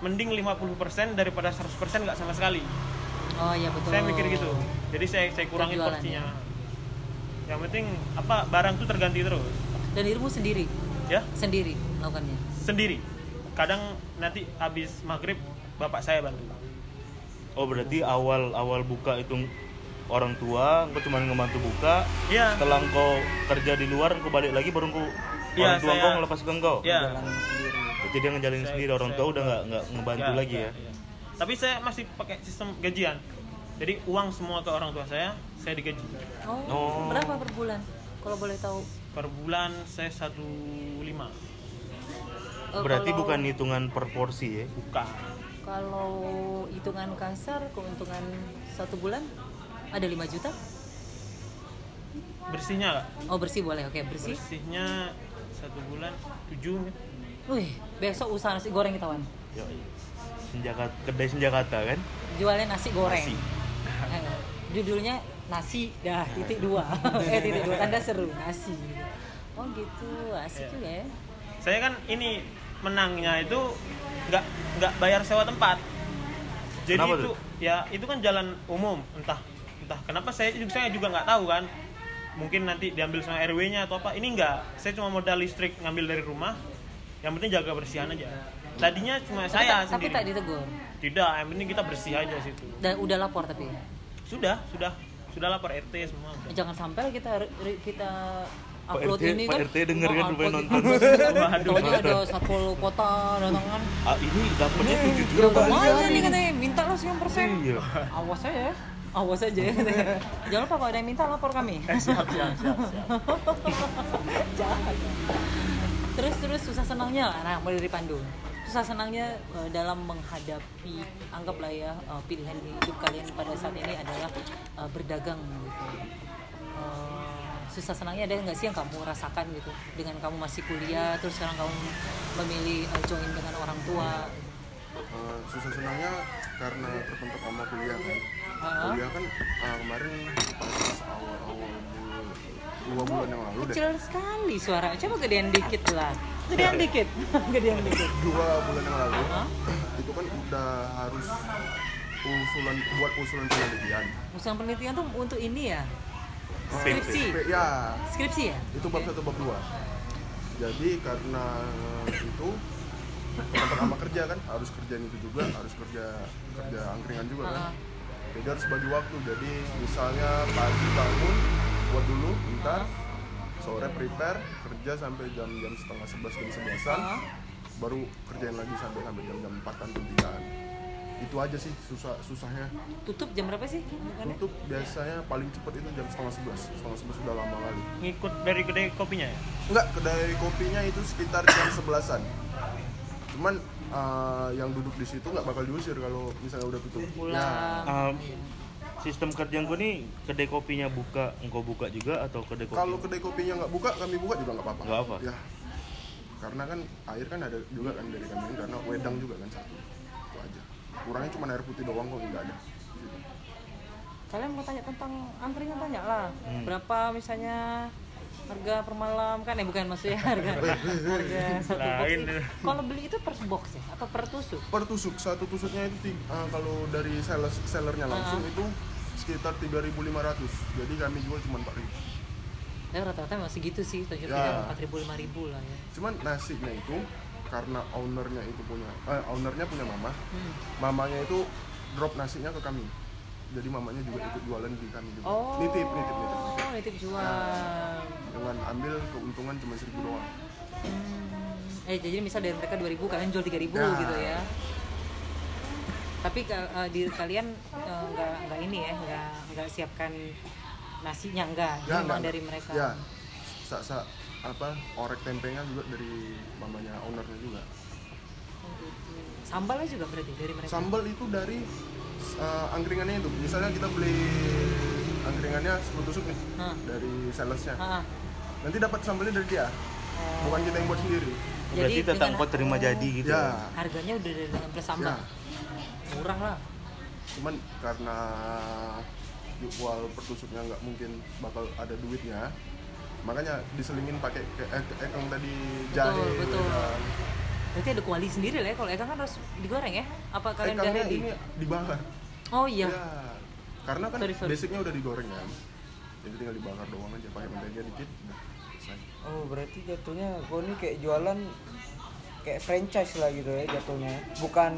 mending 50% daripada 100% nggak sama sekali.
Oh iya betul.
Saya mikir gitu. Jadi saya saya kurangin porsinya.
Ya.
yang penting apa barang tuh terganti terus
dan dirimu sendiri
ya
sendiri melakukannya
sendiri kadang nanti habis maghrib bapak saya bantu
Oh berarti awal awal buka itu orang tua, engkau cuma ngebantu buka.
Iya.
Setelah engkau kerja di luar, engkau balik lagi baru engkau
Iya,
orang tua
saya-
engkau ngelepas ke engkau.
ya
Berarti dia ngejalanin
Saya-
sendiri, orang
saya-
tua udah nggak nggak ngebantu
Ya,
lagi ya.
ya. tapi saya masih pakai sistem gajian jadi uang semua ke orang tua saya saya digaji
oh,
Oh.
berapa per bulan kalau boleh tahu
per bulan saya satu lima.
Eh,
Berarti
kalau-
bukan hitungan per porsi ya.
bukan.
Kalau hitungan kasar keuntungan satu bulan ada 5 juta?
Bersihnya nggak?
Oh bersih boleh. Oke bersih.
Bersihnya satu bulan tujuh.
Wih besok usaha nasi goreng kita wan
Senjata kedai senjata kan?
jualnya nasi goreng.
Nasi.
Eh, judulnya nasi dah titik dua. Eh titik dua tanda seru nasi. Oh gitu asik
Iya.
juga ya.
Saya kan ini menangnya itu nggak nggak bayar sewa tempat. Jadi
Kenapa
itu
tuh?
ya itu kan jalan umum entah entah kenapa saya juga saya juga nggak tahu kan. Mungkin nanti diambil sama RW-nya atau apa. Ini enggak saya cuma modal listrik ngambil dari rumah. Yang penting jaga bersihan aja. Tadinya cuma
tapi,
saya
tak, tapi
sendiri.
tak ditegur?
Tidak yang penting kita bersih aja situ.
Dan udah lapor tapi?
Sudah sudah sudah lapor RT semua udah.
jangan sampai kita kita
Pak
upload
RT
ini
Pak
kan
RT denger kan rupanya nonton.
itu. Taunya ada satpol kota datang kan
Ah, ini dapatnya 7
Ya
juta.
lumayan nih katanya, minta lah sekian persen
Iya.
Awas aja ya Awas aja ya. Jangan lupa kalau ada yang minta lapor kami
siap siap siap siap
Jahat. Terus terus susah senangnya, nah mulai dari Pandu. Susah senangnya eh, dalam menghadapi anggaplah ya eh, pilihan hidup kalian pada saat ini adalah eh, berdagang gitu. Eh, susah senangnya ada nggak sih yang kamu rasakan gitu dengan kamu masih kuliah terus sekarang kamu memilih eh, join dengan orang tua
Eh, susah senangnya karena terpentok sama kuliah kan
Ah.
kuliah kan eh, kemarin pas awal-awal dua bulan yang lalu deh.
Kecil sekali suara coba gedean dikit lah. Gedean dikit. Gedean dikit.
Dua bulan yang lalu
Hah?
itu kan udah harus usulan buat usulan penelitian.
Usaha penelitian tuh untuk ini ya? Skripsi.
Ya.
Skripsi ya?
Itu bab satu bab dua. Jadi karena itu yang pertama kerja kan harus kerjaan itu juga harus kerja kerja angkringan juga kan. Jadi harus bagi waktu. Jadi misalnya pagi bangun buat dulu bentar sore prepare kerja sampai jam-jam setengah sebelas jam sebelasan baru kerjain lagi sampai sampai empatan jam tigaan. Itu aja sih susah susahnya.
Tutup jam berapa sih? Bukannya?
untuk biasanya paling cepat itu jam setengah sebelas. Setengah sebelas sudah lama kali.
Ngikut dari kedai kopinya ya?
Enggak, kedai kopinya itu sekitar jam sebelasan. Cuman eh, yang duduk di situ nggak bakal diusir kalau misalnya udah tutup. Ya,
pulang
Um, sistem kerja engkau nih kedai kopinya buka, engkau buka juga atau kedai kopi?
kalau kedai kopinya nggak buka, kami buka juga nggak apa-apa.
Nggak apa?
Ya, karena kan air kan ada juga kan dari kami karena wedang juga kan satu. Itu aja. Kurangnya cuma air putih doang kok nggak ada.
kalian mau tanya tentang angkringan tanya lah
Hmm.
berapa misalnya harga per malam kan ya bukan maksudnya harga harga satu box
Lain.
itu. kalau beli itu per box ya atau per tusuk
Per tusuk satu tusuknya itu eh, kalau dari seller sellernya langsung
Ah.
itu sekitar 3.500. Jadi kami jual cuma 4.000.
ya rata-rata masih gitu sih tujuh
Ya.
empat ribu lima ribu lah ya
Cuman nasinya itu karena ownernya itu punya eh, ownernya punya mama
Hmm.
mamanya itu drop nasinya ke kami jadi mamanya juga ikut jualan di kami juga
oh
nitip nitip nitip,
oh nitip jual
dengan ambil keuntungan cuma seribu doang
Hmm. Eh jadi misal dari mereka 2000 kalian jual 3000
Ya.
gitu ya. Tapi eh, diri kalian eh, nggak nggak ini ya, nggak nggak siapkan nasinya enggak,
ya
memang
enggak,
dari mereka.
ya sa, sa, apa orek tempenya juga dari mamanya ownernya juga
Sambalnya juga berarti dari mereka.
sambal itu dari eh, angkringannya itu misalnya kita beli angkringannya 10 tusuk nih
Hah.
dari salesnya
Ah,
nanti dapat sambelnya dari dia bukan kita yang buat sendiri
Berarti
Jadi
tetap
dengan-
kau terima jadi gitu.
ya
harganya udah dari dengan plus sambal.
ya
Murah lah.
cuman karena jual per tusuknya nggak mungkin bakal ada duitnya makanya diselingin pakai ke- eh, ekang tadi jahe
betul.
ya.
Berarti ada kuali sendiri lah ya. Kalau ikan kan harus digoreng ya? Apa kalian udah ready?
ini dibakar
Oh iya.
Ya, karena kan
Sorry, sorry.
basicnya udah digoreng kan jadi tinggal dibakar doang aja pakai mentega dikit udah selesai
Oh berarti jatuhnya kau ini kayak jualan kayak franchise lah gitu ya jatuhnya. Bukan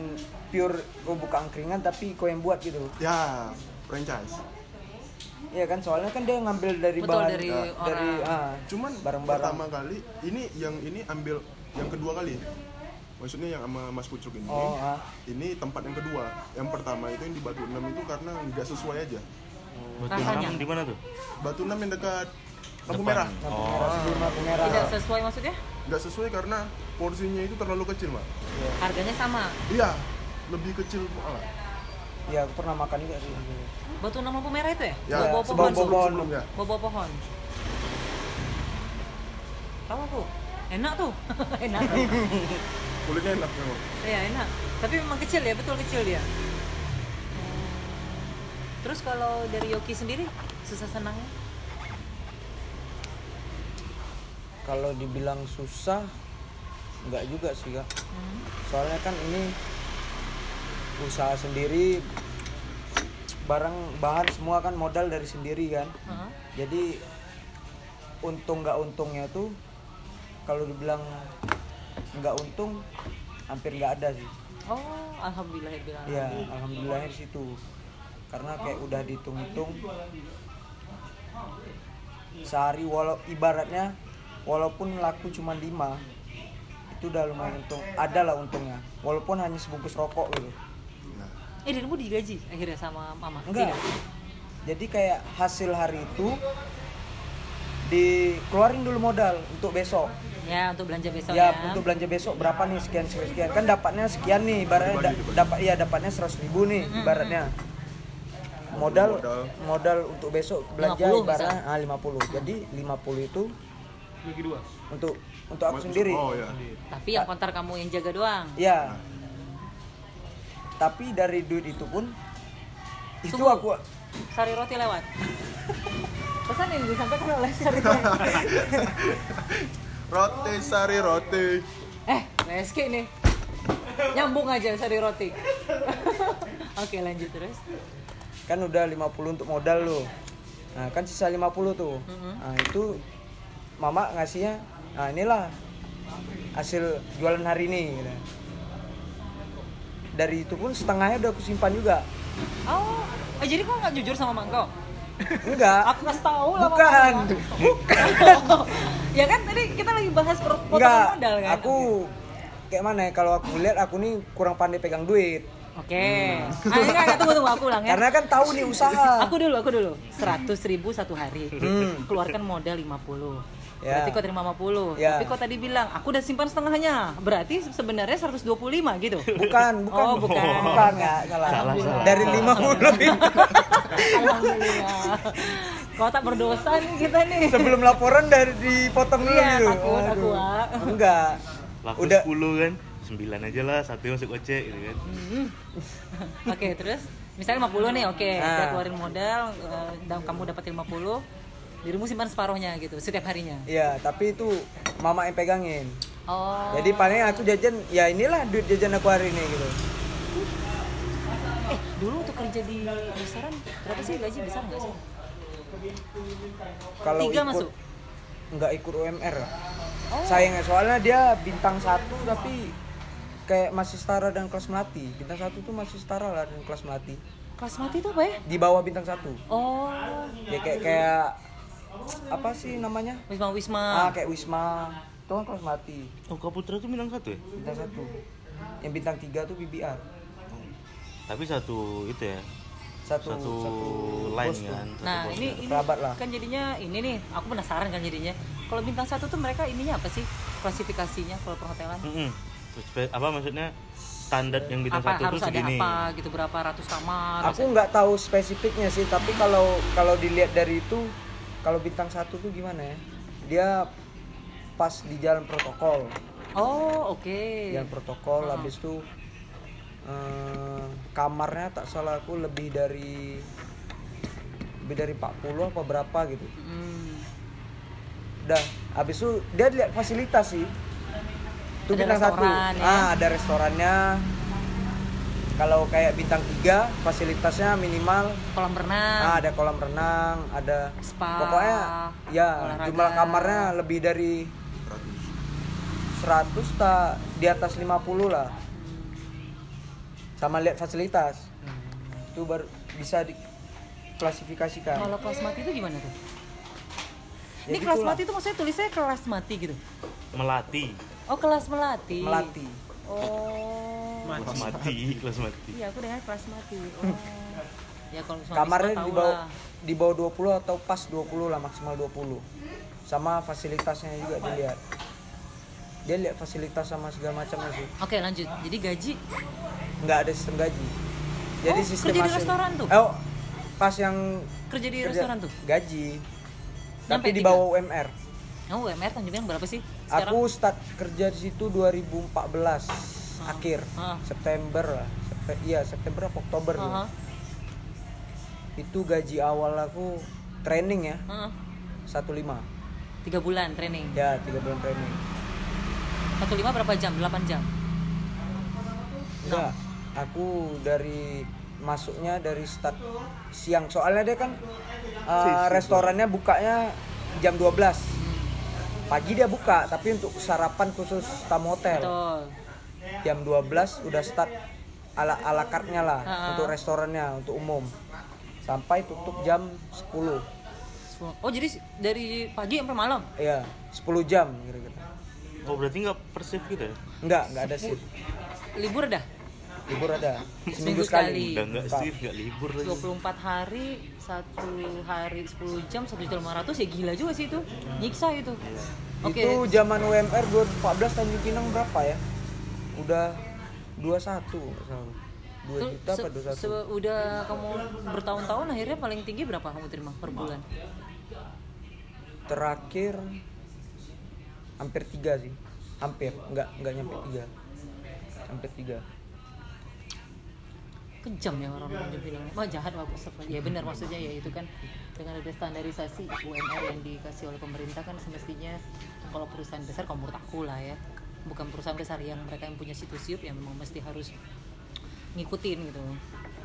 pure kau buka angkringan tapi kau yang buat gitu.
ya franchise
Iya kan soalnya kan dia ngambil dari
Betul,
bahan
dari
dari
orang.
ah,
cuman
Barang-barang.
pertama kali ini yang ini ambil yang kedua kali maksudnya yang sama Mas Pucuk ini
Oh, ah.
ini tempat yang kedua yang pertama itu yang di Batu Enam itu karena nggak sesuai aja
Batu
Rasanya?
enam di mana tuh?
Batu Enam yang dekat lampu merah
lampu
Oh.
lampu merah.
Tidak sesuai maksudnya?
nggak sesuai karena porsinya itu terlalu kecil mbak
Harganya sama.
iya lebih kecil malah
Iya, aku pernah makan juga sih.
Batu nama lampu merah itu ya?
ya
Bawa
sebelum
pohon.
pohon.
sebelumnya
Bawa pohon. Tahu aku. Enak tuh. enak.
kulitnya enak memang
Iya enak. Tapi memang kecil ya, betul kecil dia. Terus kalau dari Yoki sendiri susah senangnya?
Kalau dibilang susah nggak juga sih kak. Soalnya kan ini usaha sendiri barang bahan semua kan modal dari sendiri kan.
Heeh.
Jadi untung nggak untungnya tuh kalau dibilang nggak untung hampir nggak ada sih.
Oh, alhamdulillah ya.
Iya, alhamdulillah di situ. Karena kayak udah dihitung-hitung sehari walau ibaratnya walaupun laku cuma 5 itu udah lumayan untung. Ada lah untungnya. Walaupun hanya sebungkus rokok gitu.
Eh, dirimu digaji akhirnya sama mama?
Enggak.
Tidak?
Jadi kayak hasil hari itu dikeluarin dulu modal untuk besok.
Ya, untuk belanja besok
ya,
ya.
untuk belanja besok berapa nih sekian sekian, sekian. kan dapatnya sekian nih ibaratnya da- dapat iya dapatnya seratus ribu nih ibaratnya modal
Modal.
modal untuk besok belanja
50
ibaratnya ah, 50 jadi 50 itu
bagi dua
untuk untuk aku
Mas-
sendiri
oh ya
Tapi yang kontar kamu yang jaga doang.
ya tapi dari duit itu pun itu
Tunggu.
aku
Sari roti lewat. Pesan yang disampaikan oleh Sari roti.
roti sari roti
eh, PSK nih. Nyambung aja sari roti. Oke, lanjut terus.
kan udah 50 untuk modal lo nah kan sisa 50 tuh nah itu mama ngasihnya nah inilah hasil jualan hari ini gitu. dari itu pun setengahnya udah aku simpan juga
Oh, eh, jadi kok nggak jujur sama mangkok?
Enggak
Aku kasih tahu lah.
bukan
Mama. ya kan tadi kita lagi bahas
enggak
potongan modal kan.
aku kayak mana ya kalau aku lihat aku nih kurang pandai pegang duit
Oke. Ah, enggak, enggak, tunggu tunggu aku ulang ya.
karena kan tahu nih usaha
Aku dulu, aku dulu. 100 ribu satu hari.
Hmm.
Keluarkan modal 50.
Ya.
Berarti kau terima 50.
Ya.
Tapi kau tadi bilang, aku udah simpan setengahnya. Berarti sebenarnya 125 gitu.
bukan bukan
Oh, bukan.
bukan nggak salah,
Salah, salah.
dari 50 itu
Alhamdulillah. Kau tak berdosa nih kita nih.
sebelum laporan dari dipotong dulu
Iya,
gitu.
takut aku,
enggak
Laku
udah
10 kan, 9 aja lah, satu masuk gocek gitu kan.
Hmm. Oke, terus misalnya 50 nih, oke.
Nah.
Kita keluarin modal eh, dan kamu dapat 50. Dirimu simpan separuhnya gitu setiap harinya.
Iya, tapi itu mama yang pegangin.
Oh.
Jadi paling aku jajan, ya inilah duit jajan aku hari ini gitu.
eh dulu untuk kerja di restoran berapa sih gaji besar nggak sih?
Kalau
Tiga
ikut,
masuk.
nggak ikut UMR.
Oh.
Sayangnya soalnya dia bintang satu tapi kayak masih setara dan kelas melati. Bintang satu tuh masih setara lah dengan kelas melati.
Kelas mati itu apa ya?
Di bawah bintang satu.
Oh,
Ya kayak kayak apa sih namanya?
Wisma Wisma.
Ah kayak Wisma. Itu kan kelas melati.
Oh, Kaputra tuh minang satu ya?
Bintang satu. Yang bintang tiga tuh BBR.
Tapi satu itu ya,
Satu
satu,
satu
line kan. satu
Nah ini,
kan.
ini
Kerabat lah.
kan jadinya ini nih, aku penasaran kan jadinya. Kalau bintang satu tuh mereka ininya apa sih klasifikasinya kalau perhotelan?
Terus, pe- apa maksudnya standar yang bintang
apa
satu
harus
tuh
ada
segini
apa gitu berapa ratus kamar
aku nggak tahu spesifiknya sih tapi kalau kalau dilihat dari itu kalau bintang satu tuh gimana ya? Dia pas di jalan protokol.
Oh oke.
Jalan protokol
Ah.
habis itu eh, kamarnya tak salah aku lebih dari lebih dari 40 apa berapa gitu.
Hmm.
udah habis itu dia lihat fasilitas sih. Itu
Ada
bintang satu.
ya?
ah ada restorannya kalau kayak bintang tiga fasilitasnya minimal
kolam renang.
Ah, ada kolam renang ada
Spa,
pokoknya ya
olahraga.
jumlah kamarnya lebih dari 100 tak di atas 50 lah. Sama lihat fasilitas. Itu baru bisa diklasifikasikan.
Kalau kelas mati itu gimana tuh?
Ya
ini kelas mati itu maksudnya tulisnya kelas mati gitu?
Melati.
Oh kelas melati.
Melati.
Oh
kelas mati. kelas mati.
Iya aku dengar kelas mati. Oh. Ya kalau suami
kamarnya di bawah di bawah 20 atau pas 20 lah maksimal 20 sama fasilitasnya juga dilihat dia lihat fasilitas sama segala macamnya sih.
Oke lanjut. Jadi gaji?
Nggak ada sistem gaji. Jadi
Oh,
sistem
kerja di restoran tuh?
oh pas yang
kerja di
kerja-
restoran tuh?
gaji.
Nyampe
tapi di bawah UMR
oh UMR Tanjung Pinang berapa sih
aku start kerja di situ 2014 akhir.
Ah.
September lah. Sepe- iya September apa Oktober tuh.
Aha,
itu gaji awal aku training ya.
Aha.
15
tiga bulan training?
Ya tiga bulan training.
Satu lima berapa jam? 8 jam?
Enggak. Aku dari masuknya dari start siang. Soalnya dia kan uh, restorannya bukanya jam 12 pagi dia buka tapi untuk sarapan khusus tamu hotel.
Betul
jam 12 udah start ala ala kartnya lah
Ah.
untuk restorannya untuk umum. Sampai tutup jam 10
oh jadi dari pagi sampai malam?
Ya 10 jam kira-kira.
Oh berarti nggak persif gitu ya?
Enggak enggak ada sih
libur dah?
Libur ada.
Seminggu
seminggu sekali.
udah nggak
Pak.
shift nggak libur lagi.
24 hari satu hari 10 jam satu juta lima ratus ya gila juga sih itu. Nyiksa itu. Oke.
Itu zaman UMR 2014 Tanjung Pinang berapa ya udah 21 nggak salah 2
Tuh,
juta apa
se-
21
se- udah kamu bertahun-tahun akhirnya paling tinggi berapa kamu terima per bulan?
Terakhir hampir tiga sih. Hampir nggak nggak nyampe tiga. Hampir tiga.
Kejam ya orang-orang Pinang mah jahat aku ya benar maksudnya ya itu kan. Dengan ada standarisasi UMR yang dikasih oleh pemerintah kan semestinya kalau perusahaan besar menurut aku lah ya bukan perusahaan besar yang mereka yang punya situs YouTube yang memang mesti harus ngikutin gitu.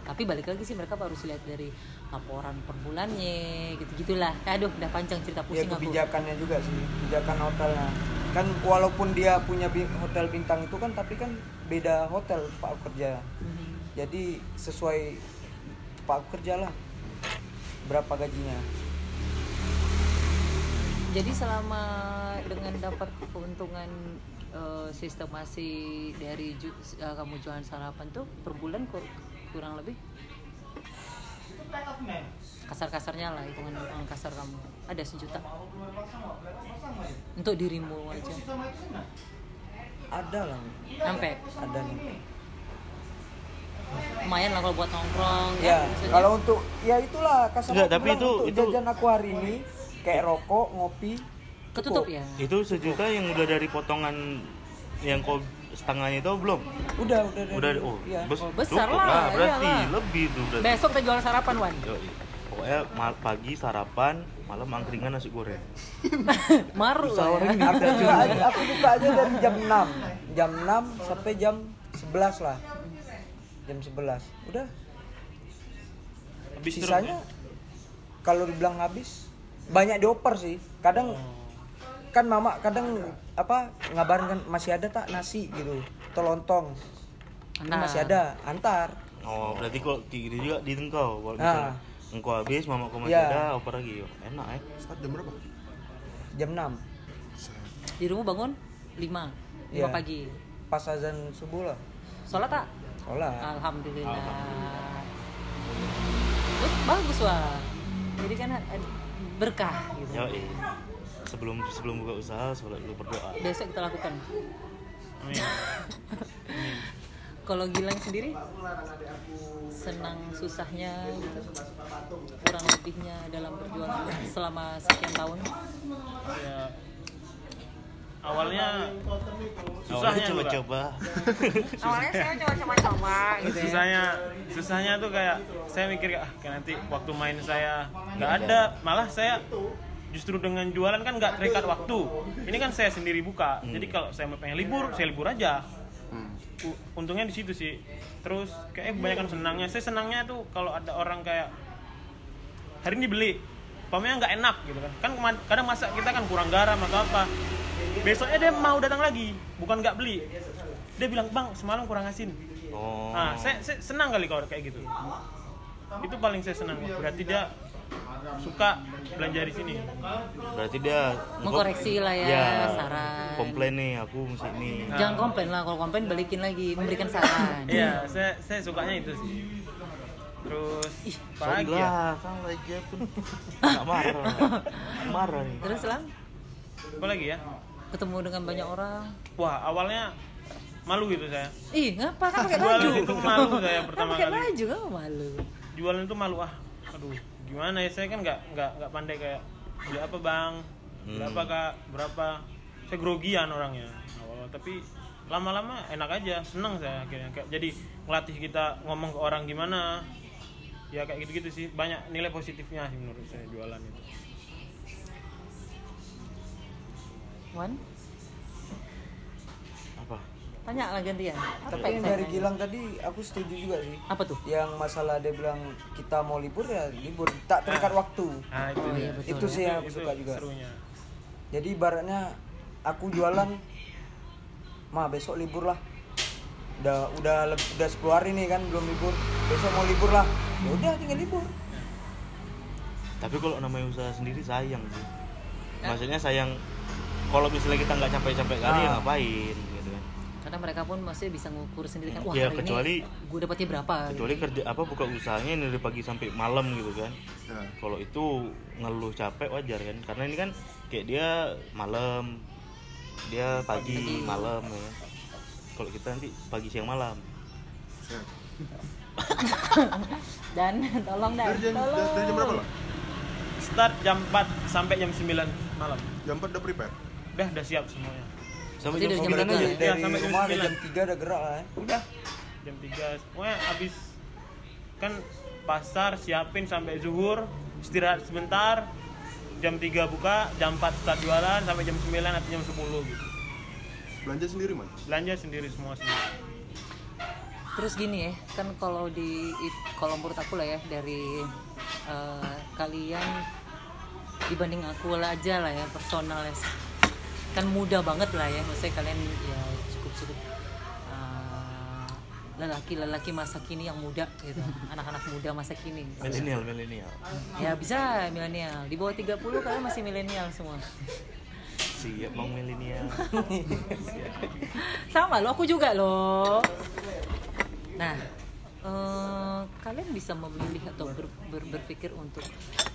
Tapi balik lagi sih mereka harus lihat dari laporan per bulannya gitu gitulah. Aduh udah panjang cerita
ya
pusing aku.
kebijakannya juga sih kebijakan hotelnya. Kan walaupun dia punya hotel bintang itu kan tapi kan beda hotel pak kerja.
Mhm.
jadi sesuai pak kerja lah berapa gajinya.
Jadi selama dengan dapat keuntungan eh, sistemasi dari ju- eh, kamu jualan sarapan tuh per bulan kur- kurang lebih? Kasar-kasarnya lah hitungan hitungan kasar kamu. Ada sejuta. Untuk dirimu aja.
ada lah
sampai?
ada nih.
Lumayan lah kalau buat nongkrong
ya
maksudnya.
kalau untuk ya itulah kasar
Enggak, tapi itu-
untuk
itu-
jajan aku hari ini kayak rokok ngopi
ketutup ya?
Itu sejuta yang udah dari potongan yang kau setengahnya itu belum?
Udah udah
udah
dari-
oh,
iya.
bes-
Oh, besar
cukup
lah,
berarti
iyalah.
lebih tuh berarti.
Besok kita jual sarapan wan.
Pokoknya pagi sarapan malam angkringan nasi goreng.
Maru lah
orang
ya.
aku buka aja, aku buka aja dari jam 6 jam 6 sampai jam 11 lah. Jam 11 udah.
Habis
sisanya
ya?
kalau dibilang habis banyak dioper sih. Kadang kan mama kadang apa ngabarin kan masih ada tak nasi gitu atau lontong ini
Antar.
masih ada antar
oh berarti kok gitu juga di engkau kalau
Nah.
misalnya engkau habis mama kau masih
Iya.
ada oper lagi enak ya
Start jam berapa?
jam 6
di rumah bangun 5 5
Iya.
pagi
pas azan subuh lah
sholat tak
sholat
Alhamdulillah. Loh, bagus wah. Jadi kan ad- berkah gitu.
Yoi. Sebelum sebelum buka usaha sholat dulu berdoa
Besok kita lakukan.
Amin.
kalau Gilang sendiri senang susahnya gitu kurang lebihnya dalam perjuangan selama sekian tahun
ya awalnya susahnya
coba-coba.
awalnya saya coba-coba gitu ya
susahnya susahnya tuh kayak saya mikir ah kayak nanti waktu main saya nggak ada malah saya justru dengan jualan kan nggak terikat waktu. Ini kan saya sendiri buka. Jadi kalau saya mau pengen libur saya libur aja.
Hmm.
Untungnya di situ sih. Terus kayak kebanyakan senangnya. Saya senangnya tuh kalau ada orang kayak hari ini beli pamnya nggak enak gitu kan. Kan kadang masak kita kan kurang garam atau apa. Besoknya dia mau datang lagi bukan nggak beli. Dia bilang bang semalam kurang asin.
Oh.
Nah, saya, saya senang kali kalau kayak gitu. Itu paling saya senang. Berarti dia suka belanja di sini.
Berarti dia
Mengkoreksi lah ya, saran.
Komplain nih aku mesti ini.
jangan komplain lah kalau komplain balikin lagi memberikan saran
Iya, saya saya sukanya itu sih. Terus apa lagi ya?
kan lagi pun nggak marah. marah nih.
terus lang
Apa lagi ya?
ketemu dengan banyak orang
Wah, awalnya malu gitu saya.
ih ngapa kan pakai
Jualan
baju
itu malu saya
kan
pertama
pakai
kali.
baju kan malu
Jualan itu malu ah. Aduh, gimana ya? Saya kan nggak nggak nggak pandai kayak beli apa bang, berapa
Hmm.
kak, berapa. Saya grogian orangnya. Awal, tapi lama-lama enak aja, seneng saya akhirnya. Kayak jadi ngelatih kita ngomong ke orang gimana. Ya kayak gitu-gitu sih. Banyak nilai positifnya sih menurut saya jualan itu.
Apa?
Tanya lah gantian apa
Tapi
yang
dari? Gilang tadi aku setuju juga sih.
apa tuh
Yang masalah dia bilang kita mau libur ya libur, tak terikat waktu.
Nah, itu
Oh,
dia.
iya, betul.
Itu sih yang aku suka juga.
Serunya.
Jadi ibaratnya aku jualan, ma besok libur lah. Udah udah udah 10 hari nih kan belum libur. Besok mau libur lah. Ya udah tinggal libur.
Tapi kalau namanya usaha sendiri sayang sih. Maksudnya sayang kalau misalnya kita nggak capek-capek kali ya
Ah.
ngapain.
Karena mereka pun masih bisa ngukur sendiri kan wah
Ya,
hari
kecuali-
ini gue dapatnya berapa
Kecuali kerja apa buka usahanya ini dari pagi sampai malam gitu kan.
Ya.
Kalau itu ngeluh capek wajar kan. Karena ini kan kayak dia malam, dia pagi, malam ya. kan. Kalau kita nanti pagi siang malam.
Siap.
dan tolong dan
Dari jam,
tolong
dari jam berapa lah?
Start jam 4 sampai jam 9 malam.
Jam 4 udah prepare?
Udah udah siap semuanya.
Sampai
Berarti
jam
dari jam
sembilan
berapa?
aja.
Iya,
Dari
sampai jam
rumah ada
9.
jam 3 udah gerak lah. ya.
udah jam 3 pokoknya habis kan pasar siapin sampai zuhur istirahat sebentar jam 3 buka jam 4 start jualan sampai jam 9 atau jam 10 gitu
Belanja sendiri man?
belanja sendiri semua sendiri
terus gini ya kan kalau di kalau menurut aku lah ya dari eh, kalian dibanding aku lah aja lah ya personal ya kan mudah banget lah ya. Maksudnya kalian ya cukup cukup eh, lelaki-lelaki masa kini yang muda gitu. Anak-anak muda masa kini.
Milenial, milenial.
ya bisa milenial. Di bawah 30 kalian masih milenial semua.
Siap bang milenial.
sama lo aku juga lo nah eh, kalian bisa memilih atau ber- ber- berpikir untuk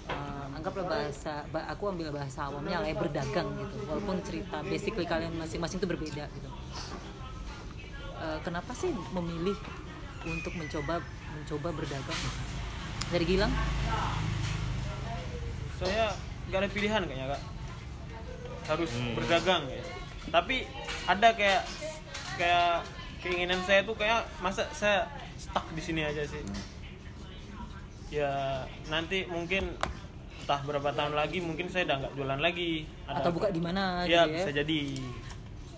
eh, anggaplah bahasa ba- aku ambil bahasa awamnya lah ya berdagang gitu. Walaupun cerita basically kalian masing-masing itu berbeda gitu. Eh, kenapa sih memilih untuk mencoba mencoba berdagang? Dari Gilang?
Saya nggak ada pilihan kayaknya kak. Harus
Hmm.
berdagang ya. Tapi ada kayak kayak keinginan saya tuh kayak masa saya stuck di sini aja sih. Ya nanti mungkin entah berapa tahun lagi mungkin saya udah nggak jualan lagi. Ada
atau buka di mana
ya
gitu ya
bisa jadi.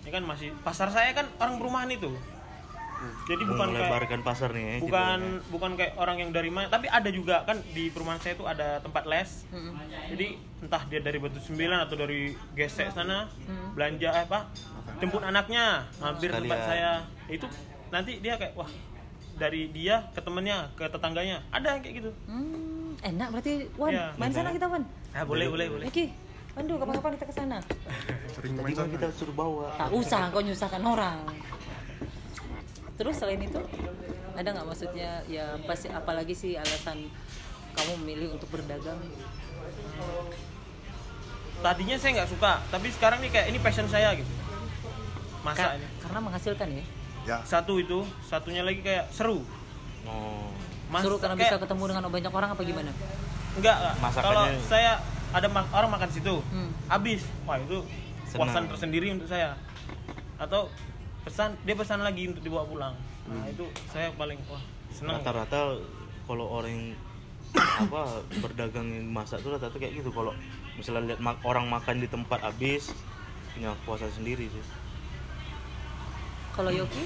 Ini kan masih pasar saya kan orang perumahan itu. Jadi bukan kayak
melebarkan pasar nih ya.
bukan bukan kayak orang yang dari mana. Tapi ada juga kan di perumahan saya itu ada tempat les.
Mm-mm.
jadi entah dia dari batu sembilan atau dari gesek sana
Hmm.
belanja eh, apa jemput anaknya mampir
Sekalian.
tempat saya. Itu nanti dia kayak wah dari dia ke temennya ke tetangganya ada yang kayak gitu
Hmm, enak berarti Wan
Iya.
main sana kita Wan
ah boleh boleh boleh
Oke, Pandu kapan-kapan kita ke sana.
Sering main
kan
sana.
kita suruh bawa.
Tak usah kau nyusahkan orang. Terus selain itu ada nggak maksudnya ya pasti apalagi sih alasan kamu memilih untuk berdagang?
tadinya saya nggak suka tapi sekarang nih kayak ini passion saya gitu
Ka-
masa ini
karena menghasilkan ya.
Ya.
satu itu satunya lagi kayak seru.
Oh.
Mas-
Suruh karena
kayak-
bisa ketemu dengan banyak orang apa gimana?
enggak kalau saya ada ma- orang makan situ
Hmm.
habis. Wah itu puasan tersendiri untuk saya. Atau pesan dia pesan lagi untuk dibawa pulang. Nah itu saya paling wah senang
rata-rata kalau orang apa berdagang yang masak tuh rata-rata kayak gitu. Kalau misalnya lihat ma- orang makan di tempat habis punya puasa sendiri sih
Kalau Yoki,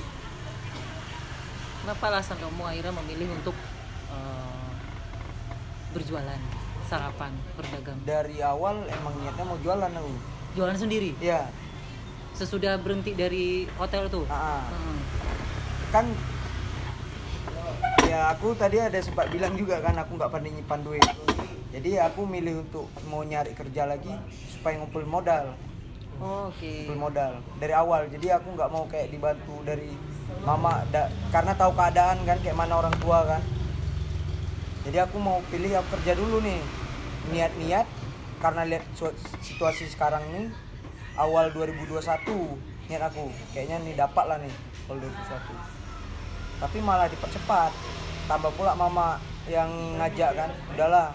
kenapa alasan kamu akhirnya memilih untuk eh, berjualan, sarapan, berdagang,
dari awal emang niatnya mau jualan aku
jualan sendiri?
ya
Sesudah berhenti dari hotel tuh?
ah, ah.
Hmm.
kan ya aku tadi ada sempat bilang juga kan aku nggak pandai nyimpan duit jadi aku milih untuk mau nyari kerja lagi supaya ngumpul modal
Oh, Oke.
modal. Dari awal. Jadi aku nggak mau kayak dibantu dari mama. Da- karena tahu keadaan kan kayak mana orang tua kan. Jadi aku mau pilih aku kerja dulu nih. Niat-niat karena lihat situasi sekarang nih awal 2021 niat aku. Kayaknya nih dapat lah nih kalau 2021 tapi malah dipercepat. Tambah pula mama yang ngajak kan udahlah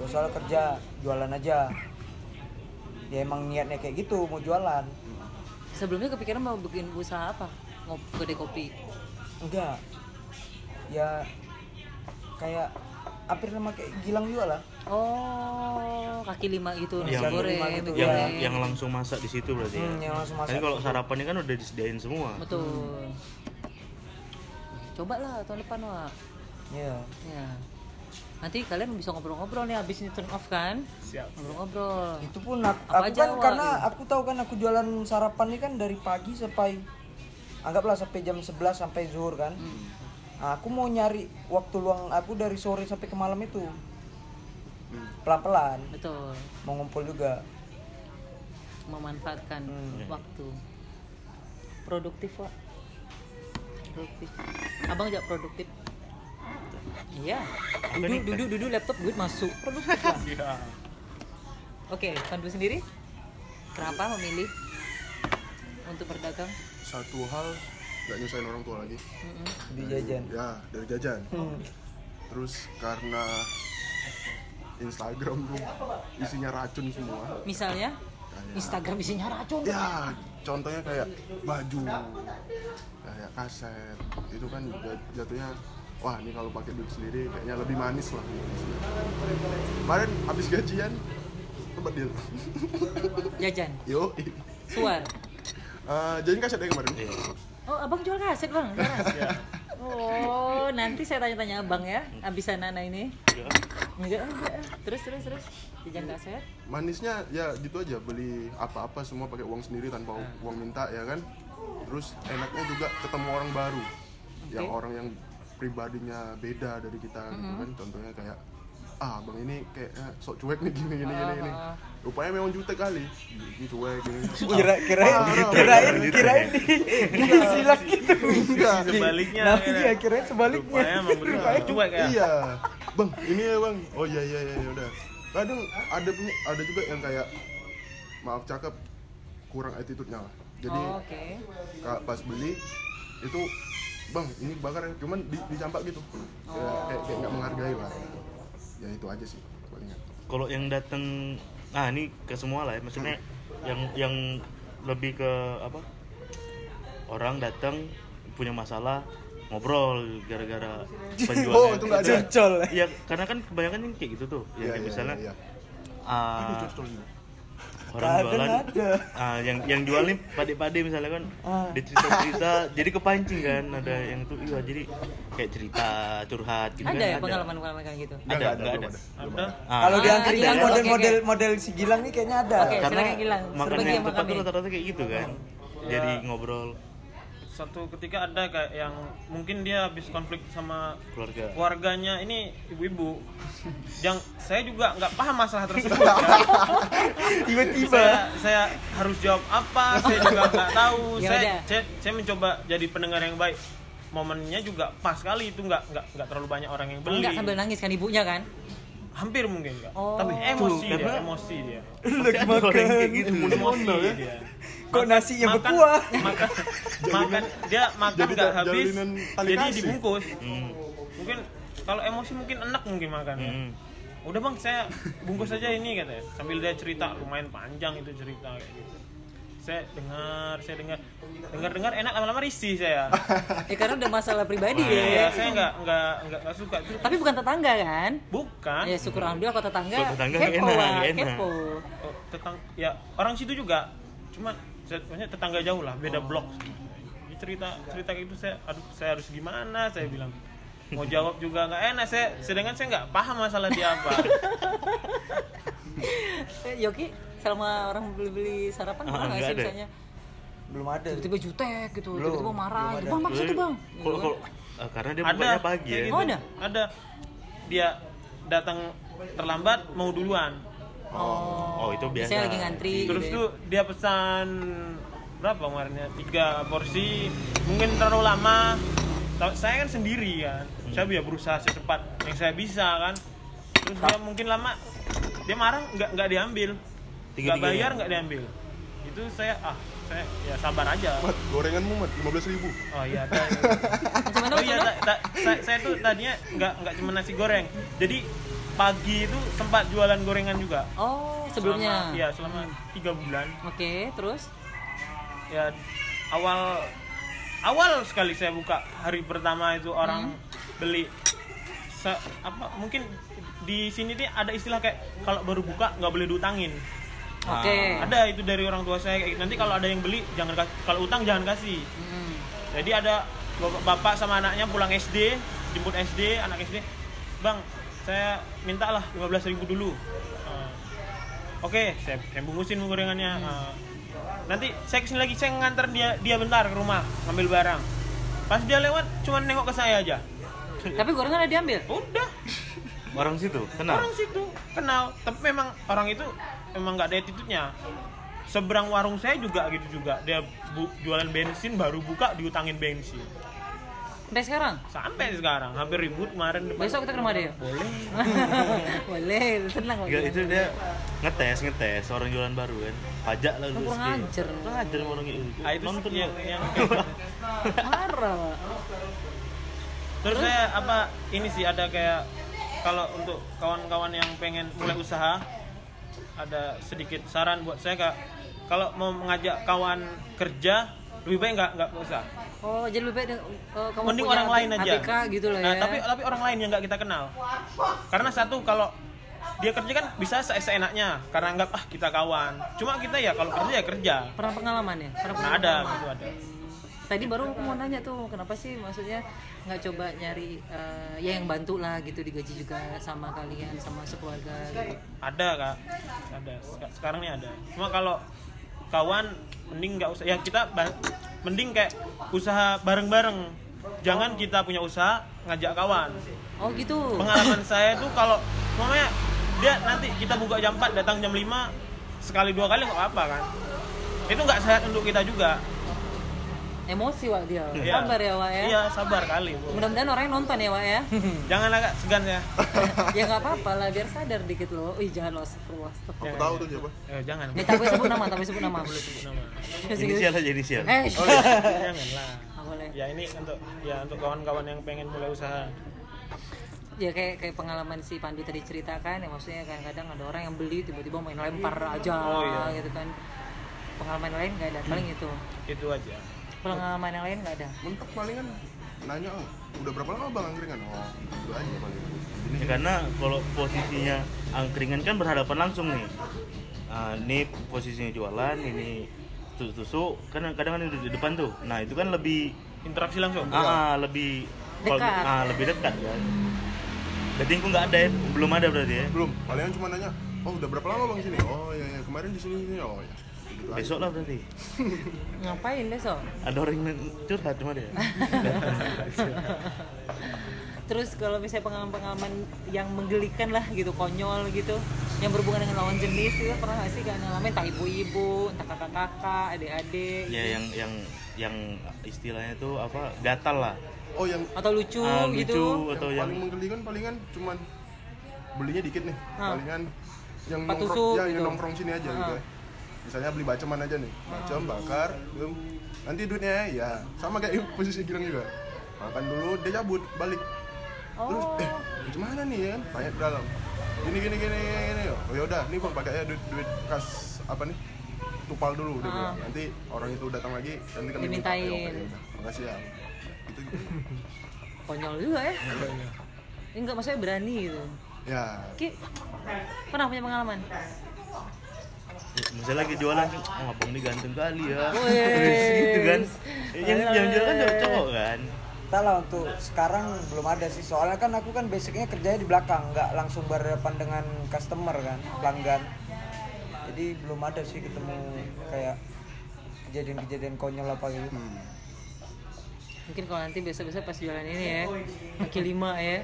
gak usah kerja jualan aja ya emang niatnya kayak gitu mau jualan
Sebelumnya kepikiran mau bikin usaha apa? Ngop kedai kopi.
enggak ya kayak hampir sama kayak Gilang juga lah
Oh, kaki lima gitu, nasi
Yang-
goreng,
lima gitu,
yang
goreng.
yang langsung masak di situ berarti
Hmm,
ya
yang langsung masak
Tapi kalau sarapannya kan udah disediain semua
Betul. Coba lah tahun depan, Wak.
ya
Ya. Nanti kalian bisa ngobrol-ngobrol nih habis ini turn off kan?
siap
Ngobrol-ngobrol.
itu pun aku,
Apa
aku
aja,
kan
Wak?
karena aku tahu kan aku jualan sarapan ini kan dari pagi sampai anggaplah sampai jam 11 sampai zuhur kan
Hmm.
Nah, aku mau nyari waktu luang aku dari sore sampai ke malam itu pelan-pelan
Betul.
mau ngumpul juga
Memanfaatkan
Hmm.
waktu. Produktif, Wak. Produktif. Abang juga produktif. Iya. Duduk, duduk, duduk laptop duit masuk. Produktif, Wak.
Iya.
Oke, Pandu sendiri? Kenapa memilih untuk berdagang?
satu hal nggak nyusahin orang tua lagi
Mm-mm.
di jajan
ya dari jajan
Hmm.
terus karena Instagram tuh isinya racun semua
Misalnya,
Kayak-
Instagram isinya racun.
ya contohnya kayak baju kayak kaset itu kan jat- jatuhnya wah ini kalau pakai duit sendiri kayaknya lebih manis lah kemarin habis gajian tempat deal
Jajan,
yo
suar.
Eh, jadi kaset ya kemarin
Iya.
Oh, abang jual kaset bang? sekarang? Oh, nanti saya tanya-tanya abang ya, abis anak ini.
Ya.
Enggak, enggak. Terus, terus, terus. Jajan kaset.
manisnya ya gitu aja beli apa-apa semua pakai uang sendiri tanpa uang minta ya kan terus enaknya juga ketemu orang baru yang
Oke.
orang yang pribadinya beda dari kita gitu kan. Contohnya kayak ah bang ini kayak eh, sok cuek nih gini gini gini gini.
Ah.
rupanya memang jutek kali. Ini cuek gini.
Kira kirain kirain kirain di di silang gitu.
Sebaliknya
nah iya kirain sebaliknya.
Rupanya emang cuek ya.
Iya. Bang ini ya bang. Oh iya iya iya udah. Kadang ada punya ada juga yang kayak maaf cakep. Kurang attitude-nya lah. Jadi
Oh, Oke.
Kak, pas beli itu bang ini bakar ya cuman di, dicampak gitu kayak kayak kayak nggak menghargai lah ya itu aja sih
kalau yang datang nah ini ke semua lah ya maksudnya yang yang lebih ke apa orang datang punya masalah ngobrol gara-gara penjualan
Oh, itu nggak ada.
Cocol.
Iya, karena kan kebanyakan yang kayak gitu tuh. Ya,
Iya,
kayak
iya,
misalnya
iya, iya.
ah,
Aduh, cocol ini.
Orang
Kadang
jualan
ada.
ah, yang yang jual nih pade-pade misalnya kan
Ah.
dia cerita-cerita jadi kepancing kan ada yang tuh iya jadi kayak cerita curhat gitu
Ada
kan
ya pengalaman-pengalaman kayak gitu?
Ada,
belum
ada.
belum
ada
Ah,
kalau di
Ah,
angkringan
Gilang, oke,
model-model model si Gilang nih kayaknya ada
Oke.
karena
Gilang. sama
tempat tuh rata-rata kayak gitu kan jadi ngobrol
satu ketika ada kayak yang mungkin dia habis konflik sama
keluarga
keluarganya ini ibu-ibu yang saya juga nggak paham masalah tersebut ya.
tiba-tiba
saya saya harus jawab apa saya juga nggak tahu
Ya
saya,
udah.
saya saya mencoba jadi pendengar yang baik momennya juga pas kali itu nggak nggak nggak terlalu banyak orang yang beli
Enggak sambil nangis kan ibunya kan?
Hampir mungkin enggak
Oh.
tapi emosi
Tuh,
dia.
karena-
emosi dia.
Orang yang kayak gitu.
emosi dia.
Kok nasinya
makan,
berkuah?
makan makan dia makan
Jadi
nggak habis jadi dibungkus.
Hmm.
mungkin kalau emosi mungkin enak mungkin makan
Hmm.
udah bang saya bungkus aja ini katanya sambil dia cerita lumayan panjang itu cerita kayak gitu saya dengar saya dengar. Dengar dengar enak lama-lama risih saya.
Ya karena udah masalah pribadi
Iya,
ya.
saya nggak nggak nggak nggak suka itu
Tapi bukan tetangga kan?
bukan.
Ya syukur alhamdulillah kalau tetangga,
Kalau tetangga
kepo
enak,
lah,
enak.
kepo.
oh, tetang ya orang situ juga. Cuma saya maksudnya tetangga jauh lah beda blok. Ini cerita cerita kayak gitu saya aduh saya harus gimana? Saya bilang mau jawab juga nggak enak. Saya sedangkan saya nggak paham masalah dia apa.
Yoki selama orang beli-beli sarapan
Ah,
pernah nggak
nggak
sih
ada.
misalnya
belum ada
tiba-tiba jutek gitu, tiba-tiba marah, gitu. bang bang satu bang.
Kalau kalau eh, karena dia
ada
bukanya pagi ya.
gitu.
Oh, ada?
ada dia datang terlambat mau duluan
Oh,
Oh, itu biasa.
Misalnya lagi ngantri.
terus
gitu
tuh dia pesan berapa kemarinnya tiga porsi mungkin terlalu lama saya kan sendiri kan saya ya berusaha secepat yang saya bisa kan terus dia mungkin lama dia marah nggak nggak diambil nggak bayar nggak diambil itu saya ah saya ya sabar aja
Mat, gorenganmu mat, 15 ribu
oh iya ada.
ya. Macam mana?
oh iya ta- ta- saya, saya tuh tadinya nggak nggak cuma nasi goreng jadi pagi itu sempat jualan gorengan juga
Oh, sebelumnya.
selama, iya selama tiga bulan
Oke, terus?
ya awal awal sekali saya buka hari pertama itu orang beli Se- apa mungkin di sini nih ada istilah kayak kalau baru buka nggak boleh diutangin
Oke.
ada itu dari orang tua saya gitu. nanti kalau ada yang beli jangan kalau utang jangan kasih.
Hmm.
jadi ada bapak, bapak sama anaknya pulang SD jemput SD anak SD bang saya minta lah 15.000 ribu dulu. Eh, oke saya, saya bungkusin gorengannya. Eh, nanti saya ke sini lagi saya nganter dia dia bentar ke rumah ngambil barang. Pas dia lewat cuma nengok ke saya aja.
Tapi gorengan ada diambil.
udah.
Orang situ, kenal.
orang situ kenal. Tapi memang orang itu memang nggak ada attitude-nya seberang warung saya juga gitu juga dia bu- jualan bensin baru buka diutangin bensin
Sampai sekarang.
sampai sekarang hampir ribut kemarin depan
Besok kita ke rumah dia.
boleh
Boleh, tenang kok.
Itu dia ngetes, ngetes orang jualan baru kan. Pajak lah terus
kurang ajar.
Kurang ajar orang itu.
ah, itu
Nonton
yang, yang
Marah, Pak.
terus saya apa ini sih ada kayak kalau untuk kawan-kawan yang pengen mulai usaha ada sedikit saran buat saya kak. Kalau mau mengajak kawan kerja lebih baik nggak? Nggak usah.
Oh, jadi lebih baik eh, kamu
mending orang lain aja.
Gitu lah ya.
Nah, tapi tapi orang lain yang nggak kita kenal. Karena satu kalau dia kerja kan bisa se- seenaknya karena anggap ah kita kawan. Cuma kita ya kalau kerja ya kerja.
Pernah pengalaman ya? Pernah
nah
pengalaman.
ada gitu ada
Tadi baru aku mau nanya tuh, kenapa sih maksudnya nggak coba nyari eh, ya yang bantu lah gitu digaji juga sama kalian sama sekeluarga gitu.
ada kak. Ada. Sek- sekarang nih ada. Cuma kalau kawan mending nggak usah ya kita mending kayak usaha bareng-bareng. Jangan kita punya usaha ngajak kawan.
Oh gitu.
pengalaman saya tuh kalau mamanya dia nanti kita buka jam 4 datang jam 5 sekali dua kali nggak apa-apa kan? Itu nggak sehat untuk kita juga
Emosi Wak dia.
Iya.
Sabar ya Wak ya.
iya sabar kali Bu.
Mudah-mudahan orang yang nonton ya Wak ya.
jangan agak segan ya
ya nggak apa-apa lah biar sadar dikit loh. Ih jangan lo astagfirullah.
aku tahu tuh siapa
eh, jangan
Nih tak boleh sebut nama, boleh sebut nama.
boleh sebut nama
Inisial aja inisial.
Eh,
jangan lah
nggak boleh.
ya ini untuk ya untuk kawan-kawan yang pengen mulai usaha
ya kayak kayak pengalaman si Pandu tadi ceritakan ya maksudnya kadang-kadang ada orang yang beli tiba-tiba main lempar aja
Oh, iya.
gitu kan pengalaman lain nggak ada paling itu
itu aja
pengalaman yang lain nggak ada
mentok palingan nanya "Oh, udah berapa lama bang angkringan oh itu aja paling Ini
Ya, karena kalau posisinya angkringan kan berhadapan langsung nih. Nah, ini posisinya jualan, ini tusuk-tusuk, kan kadang kan di depan tuh. Nah, itu kan lebih
interaksi langsung
ah, lebih kalau-
Dekat.
ah, lebih dekat kan. Berarti aku nggak ada ya, belum ada berarti ya.
belum palingan cuma nanya oh udah berapa lama bang sini oh ya ya kemarin di sini sini oh ya.
Besok lah berarti.
ngapain besok
Ada orang yang curhat cuma dia.
terus kalau misalnya pengalaman-pengalaman yang menggelikan lah gitu konyol gitu yang berhubungan dengan lawan jenis itu pernah nggak sih kan ngalamin entah ibu-ibu entah kakak-kakak adik-adik
ya yang yang yang istilahnya tuh apa gatal lah
oh yang
atau lucu,
Ah, lucu
gitu
atau
yang
yang
paling menggelikan palingan cuman belinya dikit nih
Ah.
palingan yang
Empat
nongkrong ya
gitu.
yang nongkrong sini aja
Ah.
gitu ya. Misalnya beli baceman aja nih. Bacem bakar belum nanti duitnya ya sama kayak posisi Gilang juga. Makan dulu dia cabut balik. Terus
Oh.
eh gimana nih ya? Tanya ke dalam. Gini gini gini gini oh yaudah nih bang pakai duit duit kas apa nih? Tupal dulu dia
Ah.
bilang nanti orang itu datang lagi nanti kami minta.
Dimintain.
Ya, makasih ya. Gitu gitu.
Konyol juga ya. Ini enggak maksudnya berani gitu.
ya.
Ki, pernah punya pengalaman?
Misalnya lagi jualan oh abang ini ganteng kali ya.
Wes.
gitu kan. yang yang jual kan cowok cowok kan.
Tak lah untuk sekarang belum ada sih. Soalnya kan aku kan basicnya kerjanya di belakang nggak langsung berhadapan dengan customer kan pelanggan. Jadi belum ada sih ketemu kayak kejadian-kejadian konyol apa gitu
Mungkin kalau nanti besok-besok pas jualan ini ya, kaki lima ya.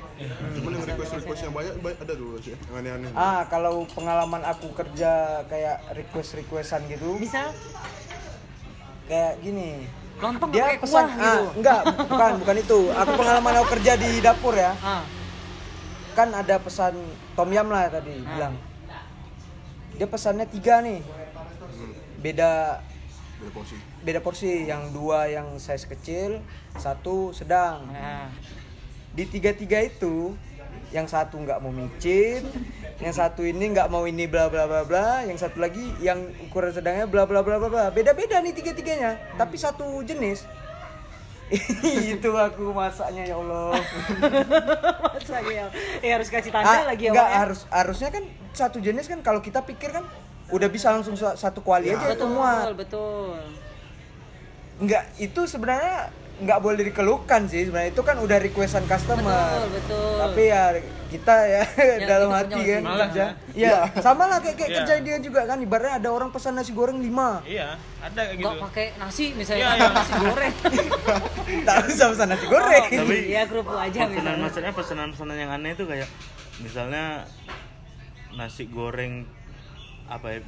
cuman yang request request yang banyak banyak ada tuh sih yang aneh-aneh.
Ah kalau pengalaman aku kerja kayak request requestan gitu.
Misal
kayak gini.
Lontong
dia pesan
kuah
ah,
gitu.
enggak bukan bukan itu. Aku pengalaman aku kerja di dapur ya.
Ah,
kan ada pesan tom yam lah tadi
Ah.
bilang. Dia pesannya tiga nih. Beda
beda porsi
beda porsi yang dua yang size kecil satu sedang
nah.
di tiga tiga itu yang satu nggak mau micin yang satu ini nggak mau ini bla bla bla bla yang satu lagi yang ukuran sedangnya bla bla bla bla bla beda beda nih tiga tiganya tapi satu jenis itu aku masaknya ya Allah
Masa ya? Ya harus kasih tanda
Ah,
lagi ya,
nggak
ya?
harus harusnya kan satu jenis kan kalau kita pikir kan udah bisa langsung sa- satu kuali aja itu
Betul,
muat
betul.
Nggak itu sebenarnya nggak boleh dikeluhkan sih sebenarnya itu kan udah requestan customer
Betul, betul.
tapi ya kita ya dalam
kita
hati kan kerja
ya.
ya sama lah kayak kayak
Iya.
kerja dia juga kan ibaratnya ada orang pesan nasi goreng lima
iya ada kayak
Enggak
gitu
pakai nasi misalnya
Iya, iya.
nasi goreng.
tak usah pesan nasi goreng
Oh,
Tapi-
iya kerupuk aja
pesanan
misalnya.
maksudnya pesanan-pesanan yang aneh itu kayak misalnya nasi goreng apa ya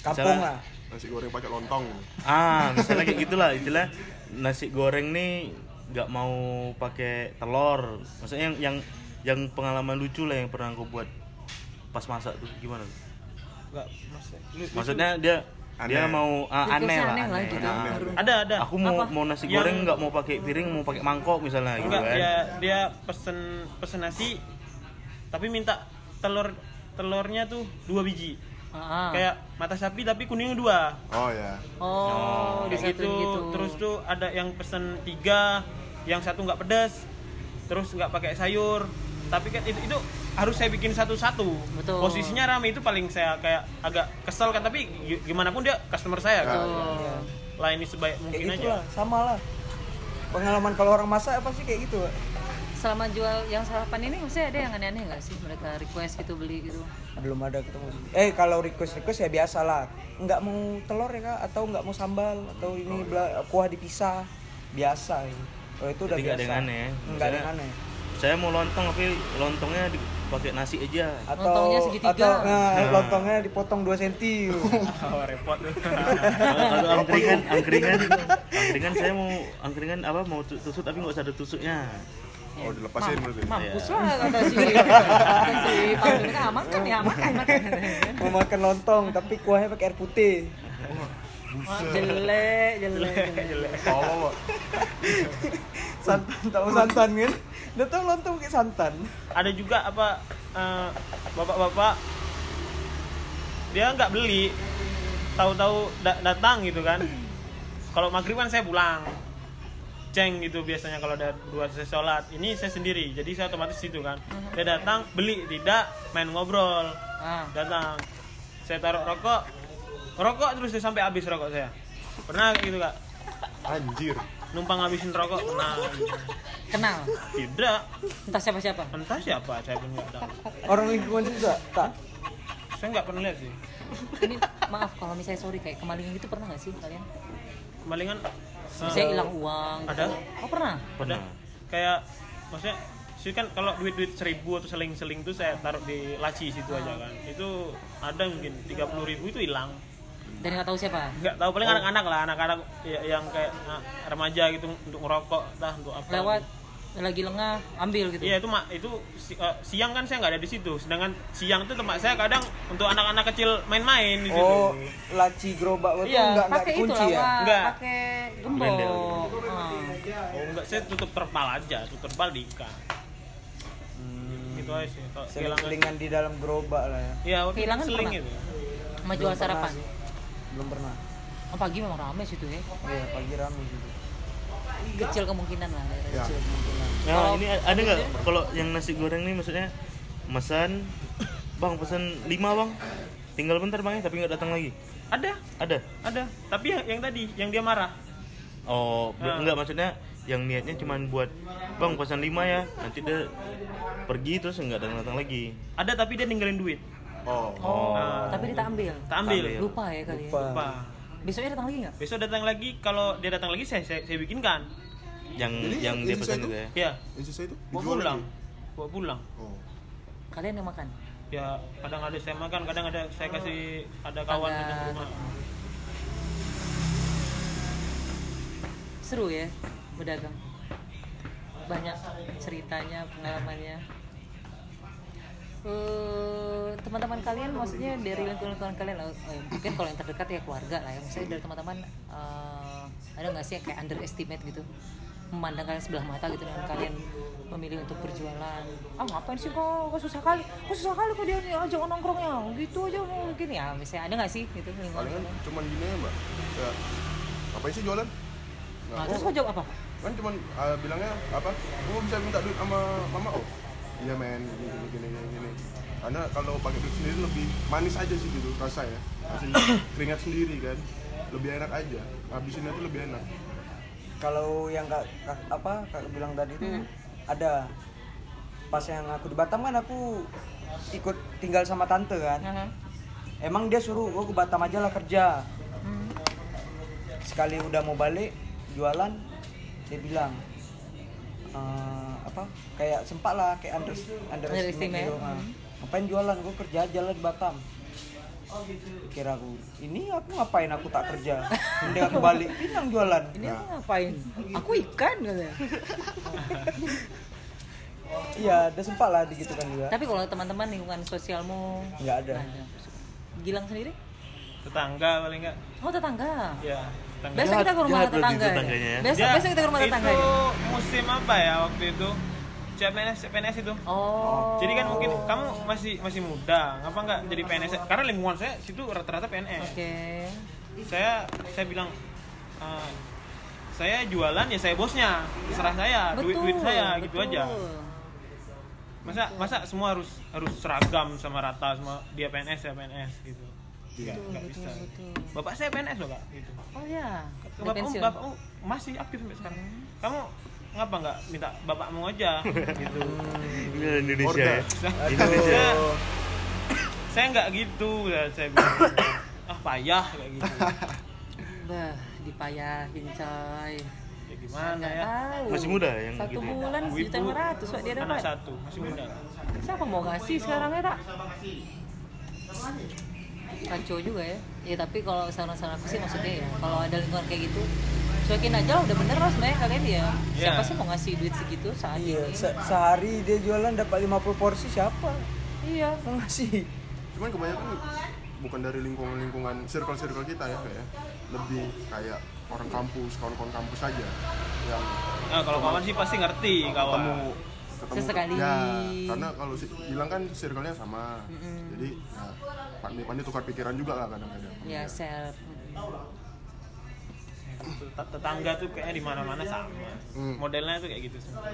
kampung
Misalnya-
lah
nasi goreng pakai lontong
ah misalnya kayak gitulah istilah nasi goreng nih nggak mau pakai telur maksudnya yang yang yang pengalaman lucu lah yang pernah aku buat pas masak tuh gimana tuh?
Enggak, maksud- lu-
maksudnya dia dia
Aneh.
mau ah,
Requestnya
aneh lah
aneh lah
aneh.
gitu.
Nah,
Baru.
ada ada
aku mau
Apa?
mau nasi goreng nggak mau pakai piring mau pakai mangkok misalnya gitu
enggak
kan
dia dia pesen pesen nasi tapi minta telur telurnya tuh dua biji
Ah,
kayak mata sapi tapi kuningnya dua.
Oh ya
Oh,
kayak
disatuin
gitu.
gitu.
terus tuh ada yang pesen tiga yang satu nggak pedas terus nggak pakai sayur. Tapi kan itu, itu harus saya bikin satu-satu.
Betul.
posisinya rame itu paling saya kayak agak kesel kan tapi gi- gimana pun dia customer saya kan.
Betul.
lah ini sebaik
kayak
mungkin
gitu
aja.
lah sama lah. Pengalaman kalau orang masak pasti kayak gitu
Selama jual yang sarapan ini maksudnya ada yang aneh-aneh nggak sih? Mereka request gitu beli gitu?
belum ada ketemu sih. eh kalau request request ya biasa lah nggak mau telur ya kak? Atau nggak mau sambal? Atau ini bela- kuah dipisah? Biasa ya. oh itu udah
Jadi nggak
biasa.
ada yang aneh ya?
nggak ada yang
Misalnya-
aneh.
saya mau lontong tapi lontongnya dipakai nasi aja.
Atau
Lontongnya segitiga.
atau nah, lontongnya dipotong 2 cm
oh, repot tuh
kalau angkringan angkringan. Angkringan saya mau angkringan apa mau tu- tusuk tapi nggak usah ada tusuknya
oh dilepasin berarti?
Mampus lah kata si kata si Pak ah, makan ya makan makan.
mau makan lontong tapi kuahnya pakai air putih.
Wah, jelek jelek.
tolol Pak.
santan tahu santan kan? Udah tahu lontong pakai santan.
Ada juga apa eh, bapak-bapak dia nggak beli. Tahu-tahu da- datang gitu kan. Kalau maghrib kan saya pulang ceng gitu biasanya kalau ada dua saya sholat. Ini saya sendiri jadi saya otomatis situ kan. Dia datang beli tidak main ngobrol.
Ah,
datang saya taruh rokok. Rokok terus saya sampai habis rokok saya. Pernah kayak gitu kak?
Anjir.
Numpang habisin rokok pernah.
Kenal.
tidak.
Entah siapa-siapa.
entah siapa saya pun nggak tahu.
Orang lingkungan juga tak?
Saya nggak pernah lihat sih.
Ini maaf kalau misalnya sorry kayak kemalingan gitu pernah nggak sih kalian?
kemalingan
Saya hilang uang.
Ada.
Oh pernah.
pernah
ada kayak maksudnya sih kan kalau duit duit seribu atau seling seling tuh saya taruh di laci situ aja kan itu ada mungkin tiga puluh ribu itu hilang
Dan nggak tahu siapa.
nggak tahu paling anak-anak lah anak-anak ya- yang kayak ah, remaja gitu untuk merokok entah untuk apa
Lewat lagi lengah ambil gitu
Iya itu mak itu si- eh, siang kan saya nggak ada di situ. Sedangkan siang itu tempat saya kadang untuk anak-anak kecil main-main di situ.
Oh, laci gerobak itu
Iya,
pakai itu
kunci ya?
Pak.
Enggak.
pakai gembok. Ah.
Oh enggak, saya tutup terpal aja, tutup terpal di ikan.
Hmm.
Gitu aja sih. Kalau kehilangan
Selingan di dalam gerobak lah ya.
Iya, waktu itu
Kehilangan
seling
pernah?
itu.
sama jual
Belum pernah
sarapan
sih. Belum pernah.
oh, pagi memang rame situ ya
Iya, pagi rame gitu.
Kecil kemungkinan lah
Ya.
Kecil kemungkinan.
Nah,
Kalau
ini ada nggak kalau yang nasi goreng nih maksudnya pesan bang pesan lima bang tinggal bentar bang ya tapi nggak datang lagi
Ada,
ada
ada. Tapi yang, yang tadi, yang dia marah.
oh ber-
Ah.
enggak maksudnya yang niatnya cuma buat bang pesan lima ya nanti dia pergi terus nggak datang datang lagi
Ada tapi dia ninggalin duit.
Oh.
oh
Ah.
tapi dia tak ambil
Tak ambil.
ambil.
lupa ya kali
Lupa.
ya
Lupa.
besoknya datang lagi nggak
Besok datang lagi, kalau dia datang lagi saya saya, saya bikinkan.
Yang
Jadi,
yang dia pesan itu?
itu?
ya.
Iya,
Yang sisa itu?
Bawa
dijual
pulang. Bawa pulang.
Oh.
kalian yang makan?
Ya, kadang ada saya makan, kadang ada saya kasih ada kawan
Ada-
datang ke rumah.
seru ya berdagang. Banyak ceritanya pengalamannya. Eh, teman-teman kalian maksudnya dari lingkungan-lingkungan kalian eh, mungkin kalau yang terdekat ya keluarga lah ya. Maksudnya dari teman-teman eh, ada nggak sih yang kayak underestimate gitu memandang kalian sebelah mata gitu dengan kalian memilih untuk berjualan ah ngapain sih kok kok susah kali kok susah kali kok dia nih ajak nongkrongnya gitu aja gini ya misalnya ada nggak sih gitu
Palingan
kalian?
cuman gini ya mbak. Ya. Ngapain sih jualan?
nah,
Nah,
terus kau jawab apa
kan cuman ah, bilangnya apa? Oh bisa minta duit sama mama oh. Iya men, gini gini gini gini. gini. Karena kalau pakai duit sendiri lebih manis aja sih gitu rasanya. Masih keringat sendiri kan. Lebih enak aja. Habisinnya tuh lebih enak.
Kalau yang kak, kak- apa kakak bilang tadi itu ada pas yang aku di Batam kan aku ikut tinggal sama tante kan.
Aha.
Emang dia suruh gua ke Batam aja lah kerja.
Hmm.
Sekali udah mau balik jualan dia bilang "Eh, apa kayak sempat lah kayak under
Underestimate.
gitu. Nah, ngapain jualan gua kerja aja lah di Batam kira aku ini aku ngapain aku tak kerja mending aku balik pinang jualan
Ini aku ngapain? Aku ikan katanya.
iya ada sempat lah digitukan juga
Tapi kalau teman-teman lingkungan sosialmu
nggak ada
nggak ada. Gilang sendiri?
Tetangga paling enggak.
Oh tetangga.
Ya, tetangga.
Besok
Jahat-
kita ke rumah tetangga.
ya.
Besok
Dia-
besok kita ke rumah tetangga.
Itu musim apa ya waktu itu? CPNS, CPNS itu.
Oh.
Jadi kan mungkin kamu masih masih muda, ngapa nggak jadi PNS? Karena lingkungan saya situ rata-rata PNS.
Oke.
Saya saya bilang "Eh, saya jualan ya saya bosnya, terserah saya, duit duit saya gitu
betul.
aja. Masa masa semua harus harus seragam sama rata semua dia PNS ya PNS gitu. Nggak bisa. Bapak saya PNS loh kak gitu.
Oh ya. Udah
Bapakmu,
pensiun.
bapakmu masih aktif sampai sekarang. Kamu ngapa nggak minta bapakmu aja gitu?
Ini Indonesia
Order.
ya
Saya,
Indonesia
saya nggak gitu, saya, saya bilang ah payah kayak gitu.
Bah, dipayahin coy.
Ya gimana
Nggak
ya?
tahu.
Masih muda yang
Satu
gitu ya?
bulan sejuta lima ratus dia
Anak
dapat.
satu, masih muda.
Siapa mau ngasih sekarang ya tak? Kacau juga ya. Ya tapi kalau saran-saran aku sih maksudnya ya, kalau ada lingkungan kayak gitu, cuekin aja lah udah bener lah sebenarnya kalian ya. Siapa
Iya.
sih mau ngasih duit segitu saat
iya
ini?
se- sehari dia jualan dapat 50 porsi siapa
Iya.
yang ngasih
Cuman kebanyakan bukan dari lingkungan-lingkungan circle-circle kita ya kayak lebih kayak orang kampus, kawan-kawan kampus aja yang
Nah, kalau kawan sih pasti ngerti
ketemu
kawan.
ketemu
Sesekali.
ya karena kalau si bilang kan circle-nya sama jadi ya pandai-pandai tukar pikiran juga lah kadang-kadang
Ya self.
Tet- Tetangga tuh kayaknya di mana-mana sama.
Hmm.
Modelnya tuh kayak gitu semua.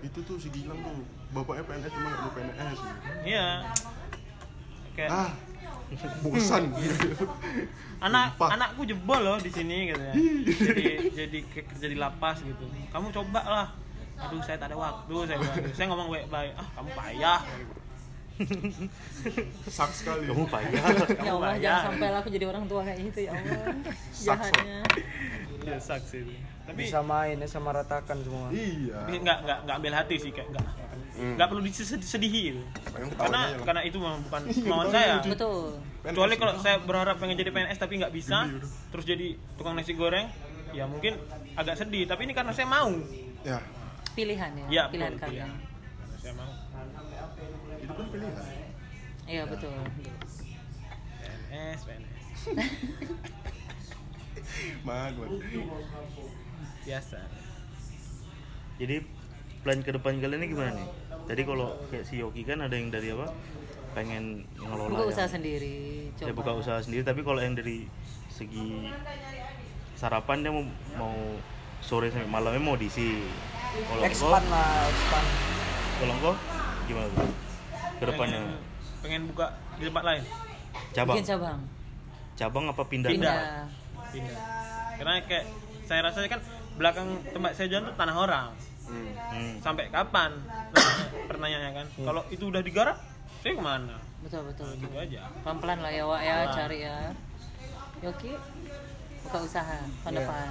itu tuh si Gilang tuh bapaknya PNS cuma nggak mau PNS
Iya. Kayak
ah bosan
anak
Sumpah.
anakku jebol loh di sini gitu ya. Jadi jadi ke- kerja di lapas gitu. Kamu coba lah. Aduh saya tak ada waktu saya. Saya ngomong baik-baik. Ah kamu payah. gitu.
sak sekali
kamu payah
Ya Allah,
bayar.
jangan sampai lah aku jadi orang tua kayak gitu ya Allah. Jahatnya.
Iya saksi itu. Tapi
bisa main ya sama ratakan semua
iya
tapi nggak nggak nggak ambil hati sih kayak nggak
Hmm.
nggak perlu disedihi gitu. Karena karena itu memang bukan
Iya,
kemauan saya.
Betul.
Kecuali kalau saya berharap pengen jadi PNS tapi nggak bisa,
udah.
terus jadi tukang nasi goreng, ya mungkin agak sedih. Tapi ini karena saya mau.
ya
pilihan ya,
Iya,
pilihan
betul,
kan pilihan
Iya betul.
PNS, PNS.
Magot.
Biasa.
Jadi plan ke depan kalian ini gimana nih? Tadi kalau kayak si Yogi kan ada yang dari apa? Pengen ngelola
Buka
yang-
usaha sendiri. Coba.
ya buka usaha sendiri tapi kalau yang dari segi sarapan dia mau, mau sore sampai malamnya mau diisi kalau engkau
expand lah expand
kalau engkau gimana tuh ke depannya
Pengen, pengen buka di tempat lain.
cabang
Bikin cabang.
cabang apa pindah
Pindah.
Pindah.
Pindah. Karena kayak saya rasa kan belakang tempat saya jalan tuh tanah orang.
Hmm.
Hmm.
Sampai kapan? Nah, pertanyaannya kan. Kalau itu udah digarap, saya ke mana?
Betul betul.
Gitu aja.
Pelan-pelan lah ya Wak ya,
Pelan.
cari ya. Yoki buka usaha tahun
Iya.
depan.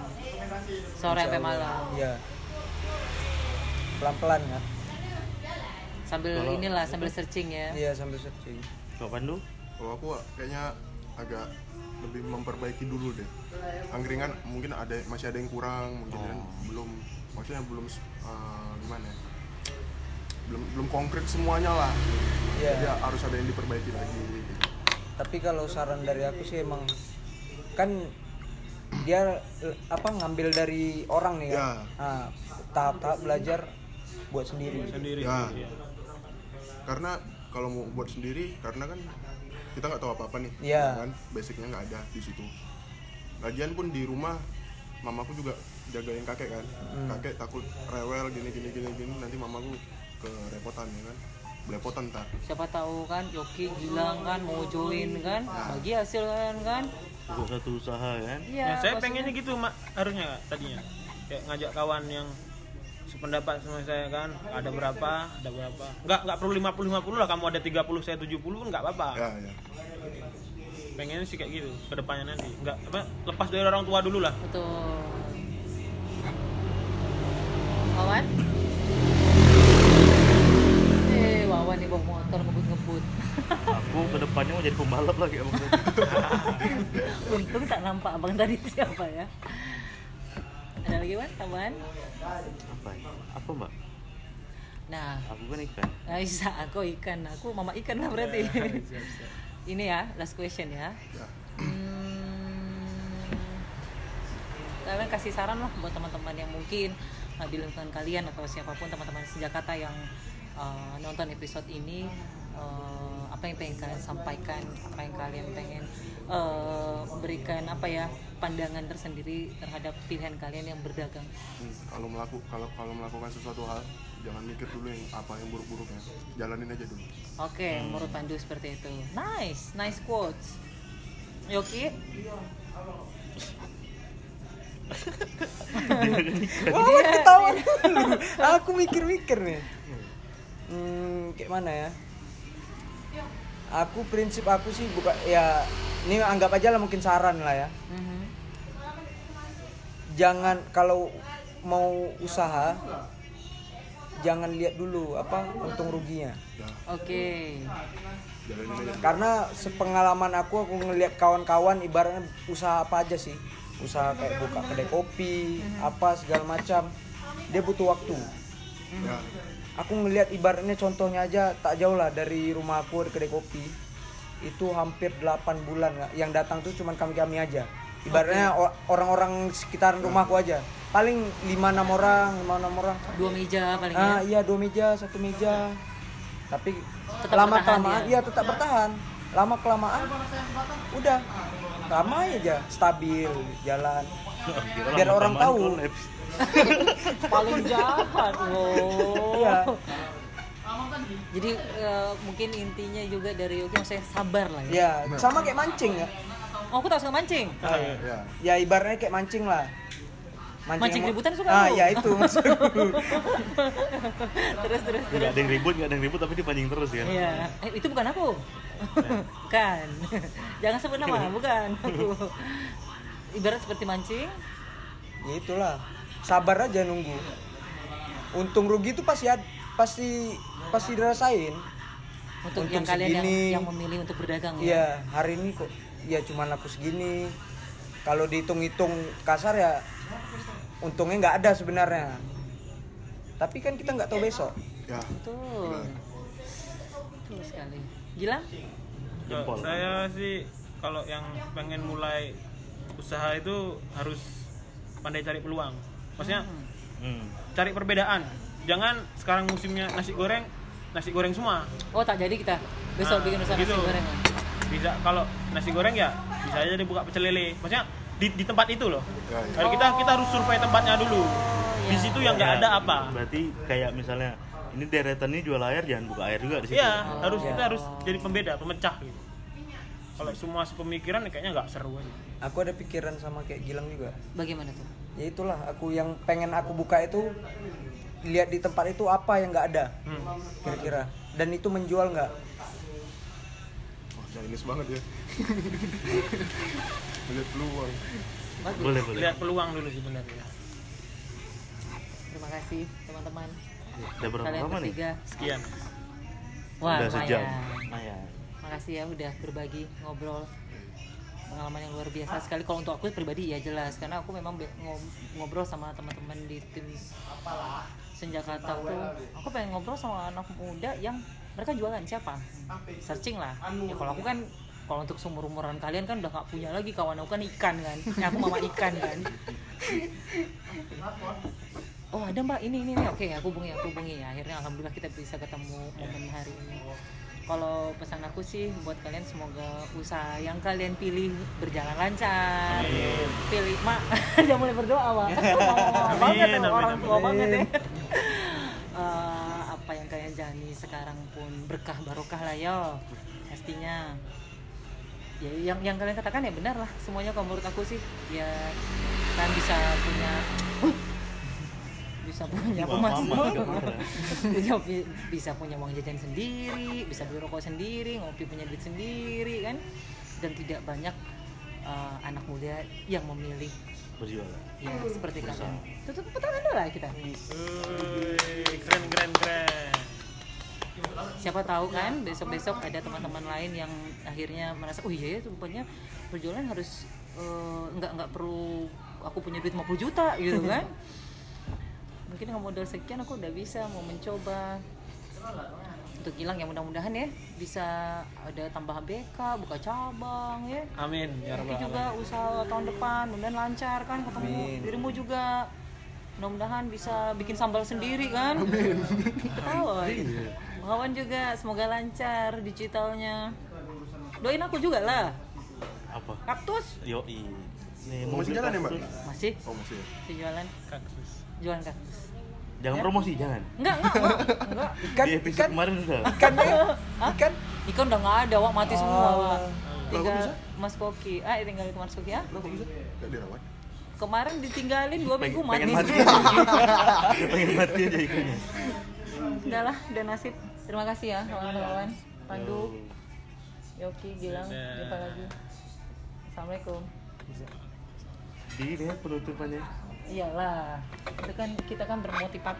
Sore sampai malam.
iya pelan pelan ya
Sambil
Kalau-
inilah sambil searching ya.
iya sambil searching
kalau Pandu
Kalau aku kayaknya agak lebih memperbaiki dulu deh. Angkringan mungkin ada masih ada yang kurang, mungkin kan belum maksudnya belum eh, gimana ya? Belum belum konkret semuanya lah.
Iya.
Jadi harus ada yang diperbaiki lagi. gitu.
tapi kalau saran dari aku sih emang kan dia apa ngambil dari orang nih kan
Ya.
nah, tahap-tahap belajar buat sendiri
Sendiri.
Ya.
Iya.
Karena kalau mau buat sendiri, karena kan kita nggak tahu apa-apa nih,
Iya.
kan? Basicnya nggak ada di situ. Lagian pun di rumah, mamaku juga jagain kakek kan. Kakek takut rewel gini gini gini gini, nanti mamaku kerepotan ya kan, belepotan ntar.
Siapa tahu kan Yoki bilang kan mau join kan, bagi hasil kan kan.
satu usaha kan
Iya.
Nah, saya
maksudnya-
pengennya gitu mak harusnya tadinya kayak ngajak kawan yang sependapat sama saya kan ada berapa ada berapa nggak nggak perlu 50 50 lah kamu ada 30 saya 70 kan nggak apa-apa
Ya ya.
pengennya sih kayak gitu ke depannya nanti nggak apa lepas dari orang tua dulu lah
Betul. Wawan? Eh, Wawan nih bawa motor ngebut-ngebut.
aku ke depannya mau jadi pembalap lagi abang
Untung tak nampak abang tadi siapa ya. Ada lagi Wan? Tambahan?
Apa ya? apa mbak
Nah,
aku kan ikan
Aisyah, aku ikan. Aku mama ikan lah berarti. Ini ya, last question ya.
Ya.
Hmm, kalian kasih saran lah buat teman-teman yang mungkin uh, di lingkungan kalian atau siapa pun teman-teman sejakata yang uh, nonton episode ini uh, apa yang pengen kalian sampaikan apa yang kalian pengen uh, berikan apa ya pandangan tersendiri terhadap pilihan kalian yang berdagang
Hmm, kalau melaku kalau kalau melakukan sesuatu hal, jangan mikir dulu yang apa yang buruk-buruknya, jalanin aja dulu.
oke menurut Pandu seperti itu nice nice quotes Yoki
Wah, ketawa dulu. Aku mikir-mikir nih. Hmm, kayak mana ya? Aku prinsip aku sih buka ya ini anggap aja lah mungkin saran lah ya.
Mhm.
Jangan kalau mau usaha jangan lihat dulu apa untung ruginya.
Ya,
oke
dulu.
Karena sepengalaman aku aku ngelihat kawan-kawan ibaratnya usaha apa aja sih. Usaha kayak buka kedai kopi, apa segala macam. Dia butuh waktu.
Ya,
aku ngelihat ibaratnya contohnya aja tak jauh lah dari rumah aku di kedai kopi itu hampir 8 bulan nggak yang datang tuh cuman kami kami aja. Ibaratnya o- orang-orang sekitaran rumahku aja. Paling 5 6 orang 5 6 orang.
Dua meja paling ya?
Ah iya dua meja satu meja. Tapi
Tetap
lama kelamaan
ya?
iya tetap bertahan. Lama kelamaan udah. Ramai aja stabil jalan. Biar orang tahu.
paling jahat loh.
Iya.
jadi eh, mungkin intinya juga dari Yogi maksudnya sabar lah ya.
Ya sama kayak mancing ya?
Oh aku tak suka mancing?
Ya.
ya ibaratnya kayak mancing lah.
Mancing
emo-
ributan suka
ah
aku.
ya itu maksudku
terus terus
nggak
terus.
ada yang ribut nggak ada yang ribut tapi dipancing terus kan
Iya, eh, itu bukan aku. bukan. Jangan sebut nama, bukan. Aku. Ibarat seperti mancing,
ya itulah sabar aja nunggu. Untung rugi itu pasti pasti pasti dirasain.
Untuk
Untung
yang kalian yang,
segini.
yang memilih untuk berdagang ya.
iya hari ini kok ya cuman aku segini. Kalau dihitung-hitung kasar ya untungnya nggak ada sebenarnya. Tapi kan kita nggak tahu besok.
Ya.
Betul. Betul sekali. Gilang?
Kalau
Jempol.
saya sih kalau yang pengen mulai usaha itu harus pandai cari peluang. Maksudnya
Hmm.
cari perbedaan. Jangan sekarang musimnya nasi goreng, nasi goreng semua.
oh tak jadi kita besok
Ah,
bikin usaha
gitu.
nasi goreng
Bisa kalau nasi goreng ya bisa aja dibuka pecel lele. Maksudnya di, di tempat itu loh.
Ya, ya.
Kalau kita kita harus survei tempatnya dulu. Di
ya.
situ yang nggak
Ya,
ada apa.
Berarti kayak misalnya ini deretan ini jual air jangan buka air juga di situ.
Iya, harus
ya.
kita harus jadi pembeda, pemecah gitu. Kalau semua sepemikiran ya kayaknya nggak seru aja.
aku ada pikiran sama kayak Gilang juga
bagaimana tuh
ya itulah aku yang pengen aku buka itu lihat di tempat itu apa yang nggak ada
Hmm.
kira-kira dan itu menjual nggak
wah Chinese banget ya melihat peluang
bagus
Boleh, boleh.
Lihat peluang dulu sebenarnya.
terima kasih teman-teman
Udah berapa lama nih?
Sekian.
wah
Udah sejam.
Lumayan. makasih ya udah berbagi ngobrol pengalaman yang luar biasa sekali. Kalau untuk aku pribadi ya jelas. Karena aku memang ngobrol sama teman-teman di tim senja kata tuh aku pengen ngobrol sama anak muda yang mereka jualan siapa? Searching lah. Ya kalau aku kan kalau untuk seumur umuran kalian kan udah nggak punya lagi kawan. Aku kan ikan kan. Ya, aku mama ikan kan. Oh ada mbak. Ini ini, ini. oke aku hubungi aku hubungi. Ya akhirnya alhamdulillah kita bisa ketemu momen hari ini kalau pesan aku sih buat kalian semoga usaha yang kalian pilih berjalan lancar. Pilih mak udah mulai berdoa mak banget
Amin, amin,
orang tua
amin.
banget ya. Eh, apa yang kalian jalani sekarang pun berkah barokah lah yo. Pastinya. Ya yang yang kalian katakan ya benar lah. Semuanya kalau menurut aku sih ya kalian bisa punya bisa punya
mama udah marah.
bisa, bisa punya uang jajan sendiri bisa beli rokok sendiri ngopi punya duit sendiri kan? Dan tidak banyak uh, anak muda yang memilih
Berjualan.
ya seperti kalian tutup tepuk tangan dulu lah kita.
Uy, keren keren keren.
siapa tahu kan besok-besok ada teman-teman lain yang akhirnya merasa oh iya ya tuh rupanya berjualan harus eh, nggak nggak perlu aku punya duit 50 juta gitu kan mungkin dengan modal sekian aku udah bisa mau mencoba. Untuk hilang ya mudah-mudahan ya bisa ada tambah BK buka cabang ya.
Amin ya rabbal
juga usaha tahun depan mudah lancar kan ketemu
Amin.
dirimu juga. Mudah-mudahan bisa bikin sambal sendiri kan. Ketahuan Kawan juga semoga lancar digitalnya. Doain aku juga lah.
Apa?
kaktus.
Yoi. Nih,
Oh, masih jalan ya, Mbak?
masih.
Oh masih.
Si jualan.
Kaktus.
Jualan kaktus
Jangan
Ya.
promosi, jangan.
enggak enggak enggak, enggak.
ikan
Di episode
ikan
kemarin udah.
ikan ya? ikan
ikan udah nggak ada wak mati semua
Oh.
wak tinggal mas koki ah tinggal itu mas koki ah
nggak dirawat
kemarin ditinggalin dua minggu mati
pengen mati. Pengen mati aja ikannya.
udah lah udah nasib terima kasih ya kawan-kawan Pandu Yoki Gilang jumpa lagi Assalamualaikum
Di ya penutupannya.
Iyalah itu kan kita kan bermotivasi